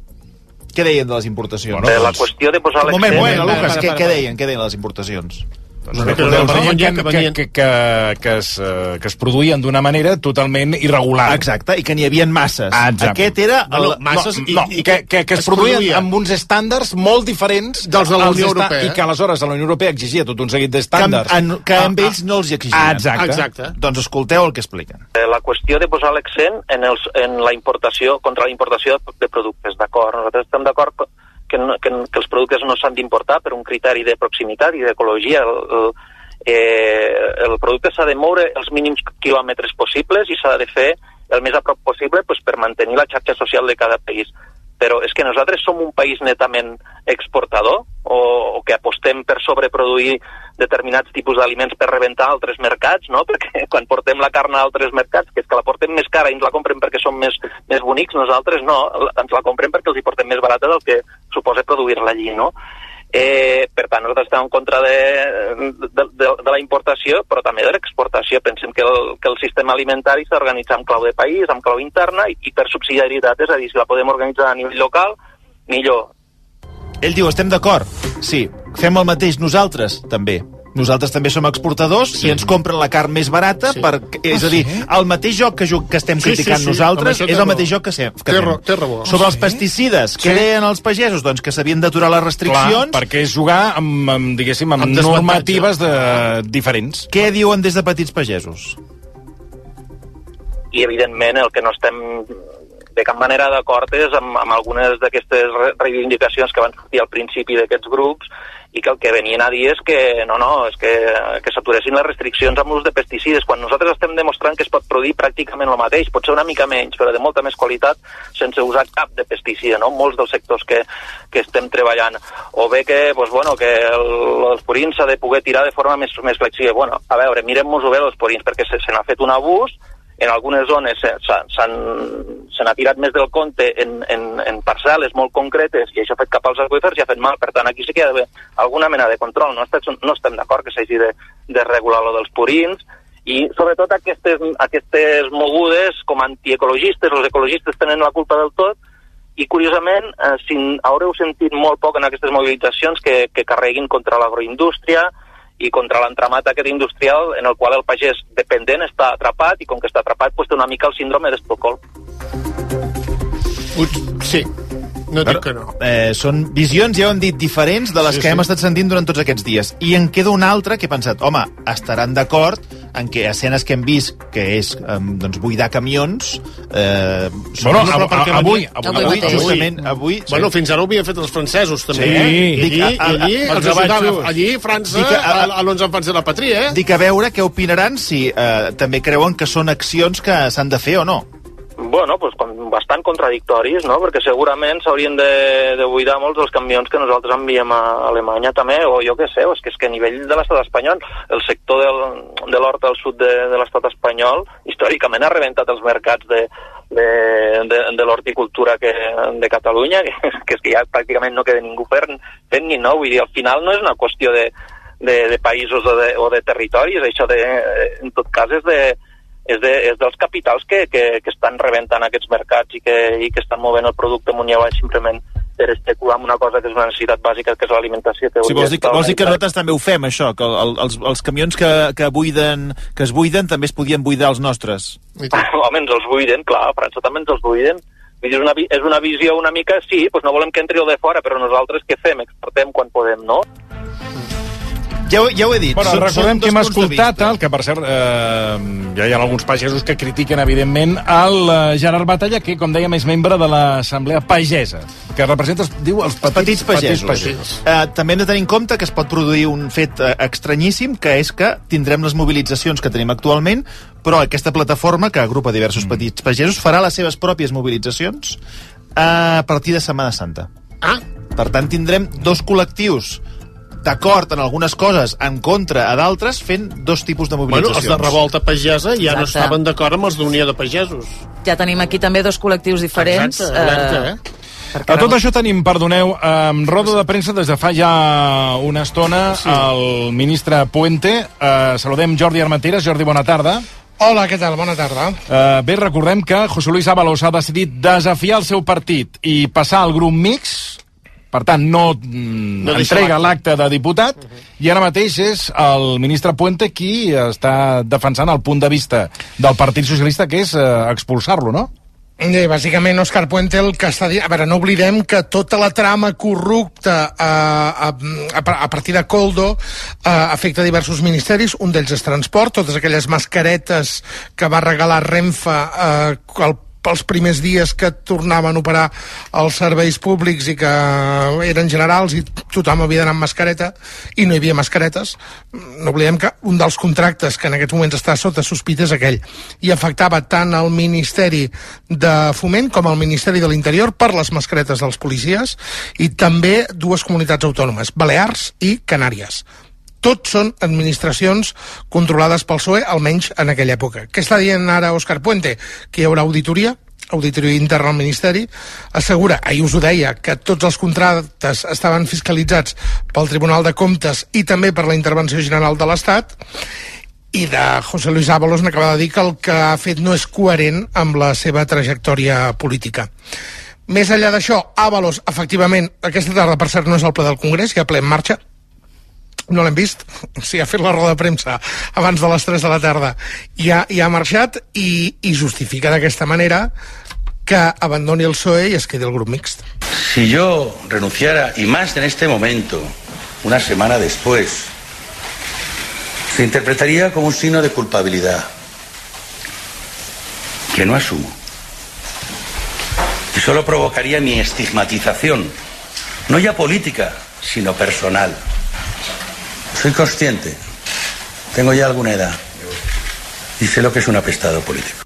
Què deien de les importacions? Eh, la qüestió de posar Un moment, moment, Lucas, què, què deien? Què deien de les importacions? Doncs que recordeu, que, que que, que, que, que, es, eh, que es produïen d'una manera totalment irregular. Exacte, i que n'hi havia masses. Ah, exacte. Aquest era... El, Bueno, masses no, i- no, i que, que, que es, es produïen produïa. amb uns estàndards molt diferents Dels de la Unió Europea. i que aleshores la Unió Europea exigia tot un seguit que, d'estàndards. en, que Ah, amb ells no els hi exigien. Ah, exacte. Exacte. Doncs escolteu el que expliquen. Eh, la qüestió de posar l'accent en, els, en la importació, contra la importació de productes, d'acord? Nosaltres estem d'acord que, no, que, que els productes no s'han d'importar per un criteri de proximitat i d'ecologia. El, el, eh, el producte s'ha de moure els mínims quilòmetres possibles i s'ha de fer el més a prop possible pues, per mantenir la xarxa social de cada país. Però és que nosaltres som un país netament exportador o, o que apostem per sobreproduir determinats tipus d'aliments per rebentar altres mercats, no? Perquè quan portem la carn a altres mercats, que és que la portem més cara i ens la comprem perquè som més, més bonics, nosaltres no, ens la comprem perquè els hi portem més barata del que suposa produir-la allí, no? Eh, per tant, nosaltres estem en contra de, de, de, de la importació, però també de l'exportació. Pensem que el, que el sistema alimentari s'ha d'organitzar en clau de país, en clau interna i, i per subsidiarietat, és a dir, si la podem organitzar a nivell local, millor. Ell diu, estem d'acord. Sí, fem el mateix nosaltres, també. Nosaltres també som exportadors sí. i ens compren la carn més barata Sí. per, és Ah, a dir, sí? el mateix joc que, que estem Sí, sí, criticant sí, nosaltres això té és el raó. mateix joc que, se, que Té fem. té raó. Sobre Ah, els sí? pesticides, què Sí. deien els pagesos? Doncs que s'havien d'aturar les Clar, restriccions. perquè és jugar amb, amb diguéssim, amb, Amb normatives de, diferents. Què diuen des de petits pagesos? i evidentment el que no estem de cap manera d'acord és amb, amb algunes d'aquestes re- reivindicacions que van sortir al principi d'aquests grups i que el que venien a dir és que no, no, és que, que s'aturessin les restriccions amb l'ús de pesticides, quan nosaltres estem demostrant que es pot produir pràcticament el mateix, pot ser una mica menys, però de molta més qualitat, sense usar cap de pesticida, no? Molts dels sectors que, que estem treballant. O bé que, pues, bueno, que el, els purins s'ha de poder tirar de forma més, més flexible. Bueno, a veure, mirem-nos-ho bé, els purins, perquè se, se n'ha fet un abús en algunes zones s'han- n'ha tirat més del compte en, en, en parcel·les molt concretes i això ha fet cap als aqüífers i ha fet mal. Per tant, aquí sí que hi ha d'haver alguna mena de control. No, estem, no estem d'acord que s'hagi de, de regular lo dels purins i sobretot aquestes, aquestes mogudes com antiecologistes, els ecologistes tenen la culpa del tot i curiosament eh, si haureu sentit molt poc en aquestes mobilitzacions que, que carreguin contra l'agroindústria i contra l'entramat aquest industrial en el qual el pagès dependent està atrapat i com que està atrapat pues, té una mica el síndrome d'Estocolm. Sí, no dic que no. Eh, són visions, ja ho hem dit, diferents de les Sí, que sí. hem estat sentint durant tots aquests dies. I en queda una altra que he pensat, home, estaran d'acord en què escenes que hem vist, que és doncs, buidar camions... Eh, Bueno, av- però perquè avui- venia- avui mateix. justament, avui... Bueno, fins ara ho havien fet els francesos, també. Sí. Eh? Dic, allí, a- a- allí a- els gavatxos. Allí, França, Dic, a- a- a, a l'11 de la patria, eh? Dic a veure què opinaran si eh, també creuen que són accions que s'han de fer o no. Bueno, pues con, bastant contradictoris, no? Perquè segurament s'haurien de, de buidar molts dels camions que nosaltres enviem a Alemanya també, o jo què sé, és que és que a nivell de l'estat espanyol, el sector del, de l'hort al sud de, de l'estat espanyol històricament ha rebentat els mercats de, de, de, de l'horticultura de Catalunya, que, que és que ja pràcticament no queda ningú fent, fent ni no, vull dir, al final no és una qüestió de, de, de països o de, o de territoris, això de, en tot cas és de, és, de, és dels capitals que, que, que estan rebentant aquests mercats i que, i que estan movent el producte amunt i avall simplement per especular amb una cosa que és una necessitat bàsica, que és l'alimentació. que Si hauria vols dir, d'estar vols dir que nosaltres també ho fem, això, que el, els, els camions que, que, buiden, que es buiden també es podien buidar els nostres. Home, ens els buiden, clar, a França també ens els buiden. Vull dir, és una, és una visió una mica, sí, doncs no volem que entri el de fora, però nosaltres què fem? Exportem quan podem, no? Ja, ho- ja ho he dit. Bueno, són- recordem són que hem escoltat, el que per cert eh, ja hi ha alguns pagesos que critiquen evidentment el eh, Gerard Batalla, que com dèiem és membre de l'Assemblea Pagesa, que representa, diu, els petits, petits pagesos. Petits pagesos. Eh, també hem de tenir en compte que es pot produir un fet eh, estranyíssim, que és que tindrem les mobilitzacions que tenim actualment, però aquesta plataforma, que agrupa diversos Mm. petits pagesos, farà les seves pròpies mobilitzacions a partir de Setmana Santa. Ah. Per tant, tindrem dos col·lectius d'acord en algunes coses, en contra a d'altres, fent dos tipus de Bueno, mobilitzacions. els de revolta pagesa ja no Exacte. estaven d'acord amb els d'Unió de Pagesos. Ja tenim aquí també dos col·lectius diferents. Exacte, alerta, eh? perquè A tot això tenim, perdoneu, um, roda de premsa des de fa ja una estona sí. el ministre Puente. Uh, saludem Jordi Armenteres. Jordi, bona tarda. Hola, què tal? Bona tarda. Uh, bé, recordem que José Luis Ábalos ha decidit desafiar el seu partit i passar al grup mix, per tant, no, mm, No entrega l'acte. de diputat, i ara mateix és el ministre Puente qui està defensant el punt de vista del Partit Socialista, que és uh, expulsar-lo, no? I, bàsicament, Òscar Puente el que està dient... A veure, no oblidem que tota la trama corrupta eh, a, a, a partir de Coldo eh, afecta diversos ministeris, un d'ells és transport, totes aquelles mascaretes que va regalar Renfe eh, al pels primers dies que tornaven a operar els serveis públics i que eren generals i tothom havia d'anar amb mascareta i no hi havia mascaretes no oblidem que un dels contractes que en aquests moments està sota sospita és aquell. I afectava tant el Ministeri de Foment com el Ministeri de l'Interior per les mascaretes dels policies i també dues comunitats autònomes, Balears i Canàries tots són administracions controlades pel PSOE, almenys en aquella època. Què està dient ara Òscar Puente? Que hi haurà auditoria, auditoria interna al Ministeri, assegura, ahir us ho deia, que tots els contractes estaven fiscalitzats pel Tribunal de Comptes i també per la Intervenció General de l'Estat, i de José Luis Ábalos n'acaba de dir que el que ha fet no és coherent amb la seva trajectòria política. Més enllà d'això, Ábalos, efectivament, aquesta tarda, per cert, no és el ple del Congrés, hi ha ple en marxa, no l'hem vist, sigui, ha fet la roda de premsa abans de les 3 de la tarda i ha, i ha marxat i, i justifica d'aquesta manera que abandoni el PSOE i es quedi el grup mixt. Si yo renunciara, y más en este momento, una semana después, se interpretaría como un signo de culpabilidad que no asumo. Y solo provocaría mi estigmatización, no ya política, sino personal. Soy consciente, tengo ya alguna edad. Y sé lo que es un apestado político.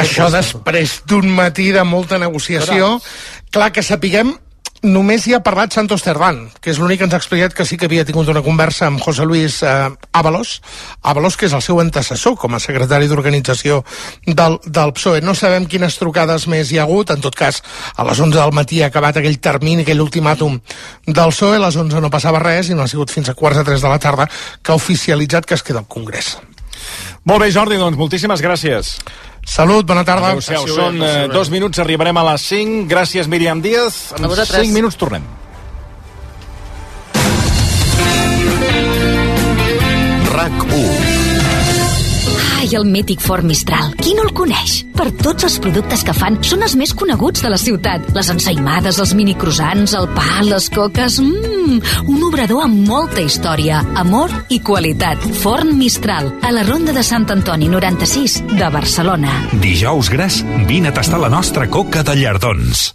Això després d'un matí de molta negociació, clar que sapiguem només hi ha parlat Santos Cerdán, que és l'únic que ens ha explicat que sí que havia tingut una conversa amb José Luis eh, Ábalos, Ábalos que és el seu antecessor com a secretari d'organització del, del PSOE. No sabem quines trucades més hi ha hagut, en tot cas, a les 11 del matí ha acabat aquell termini, aquell ultimàtum del PSOE, a les 11 no passava res i no ha sigut fins a quarts de 3 de la tarda que ha oficialitzat que es queda al Congrés. Molt bé, Jordi, doncs moltíssimes gràcies. Salut, bona tarda. Adéu-siau, són eh, dos minuts, arribarem a les 5. Gràcies, Míriam Díaz. En A vosaltres. 5 minuts tornem. RAC 1 Ai, el mític Ford Mistral. Qui no el coneix? Per tots els productes que fan, són els més coneguts de la ciutat. Les ensaïmades, els minicroissants, el pa, les coques... Mmm, un obrador amb molta història, amor i qualitat. Forn Mistral, a la Ronda de Sant Antoni 96 de Barcelona. Dijous gras, vine a tastar la nostra coca de llardons.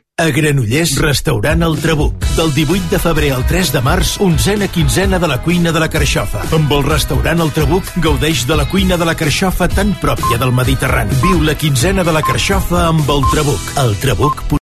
A Granollers, restaurant El Trabuc. Del 18 de febrer al 3 de març, onzena quinzena de la cuina de la Carxofa. Amb el restaurant El Trabuc, gaudeix de la cuina de la Carxofa tan pròpia del Mediterrani. Viu la quinzena de la Carxofa amb El Trabuc. El Trabuc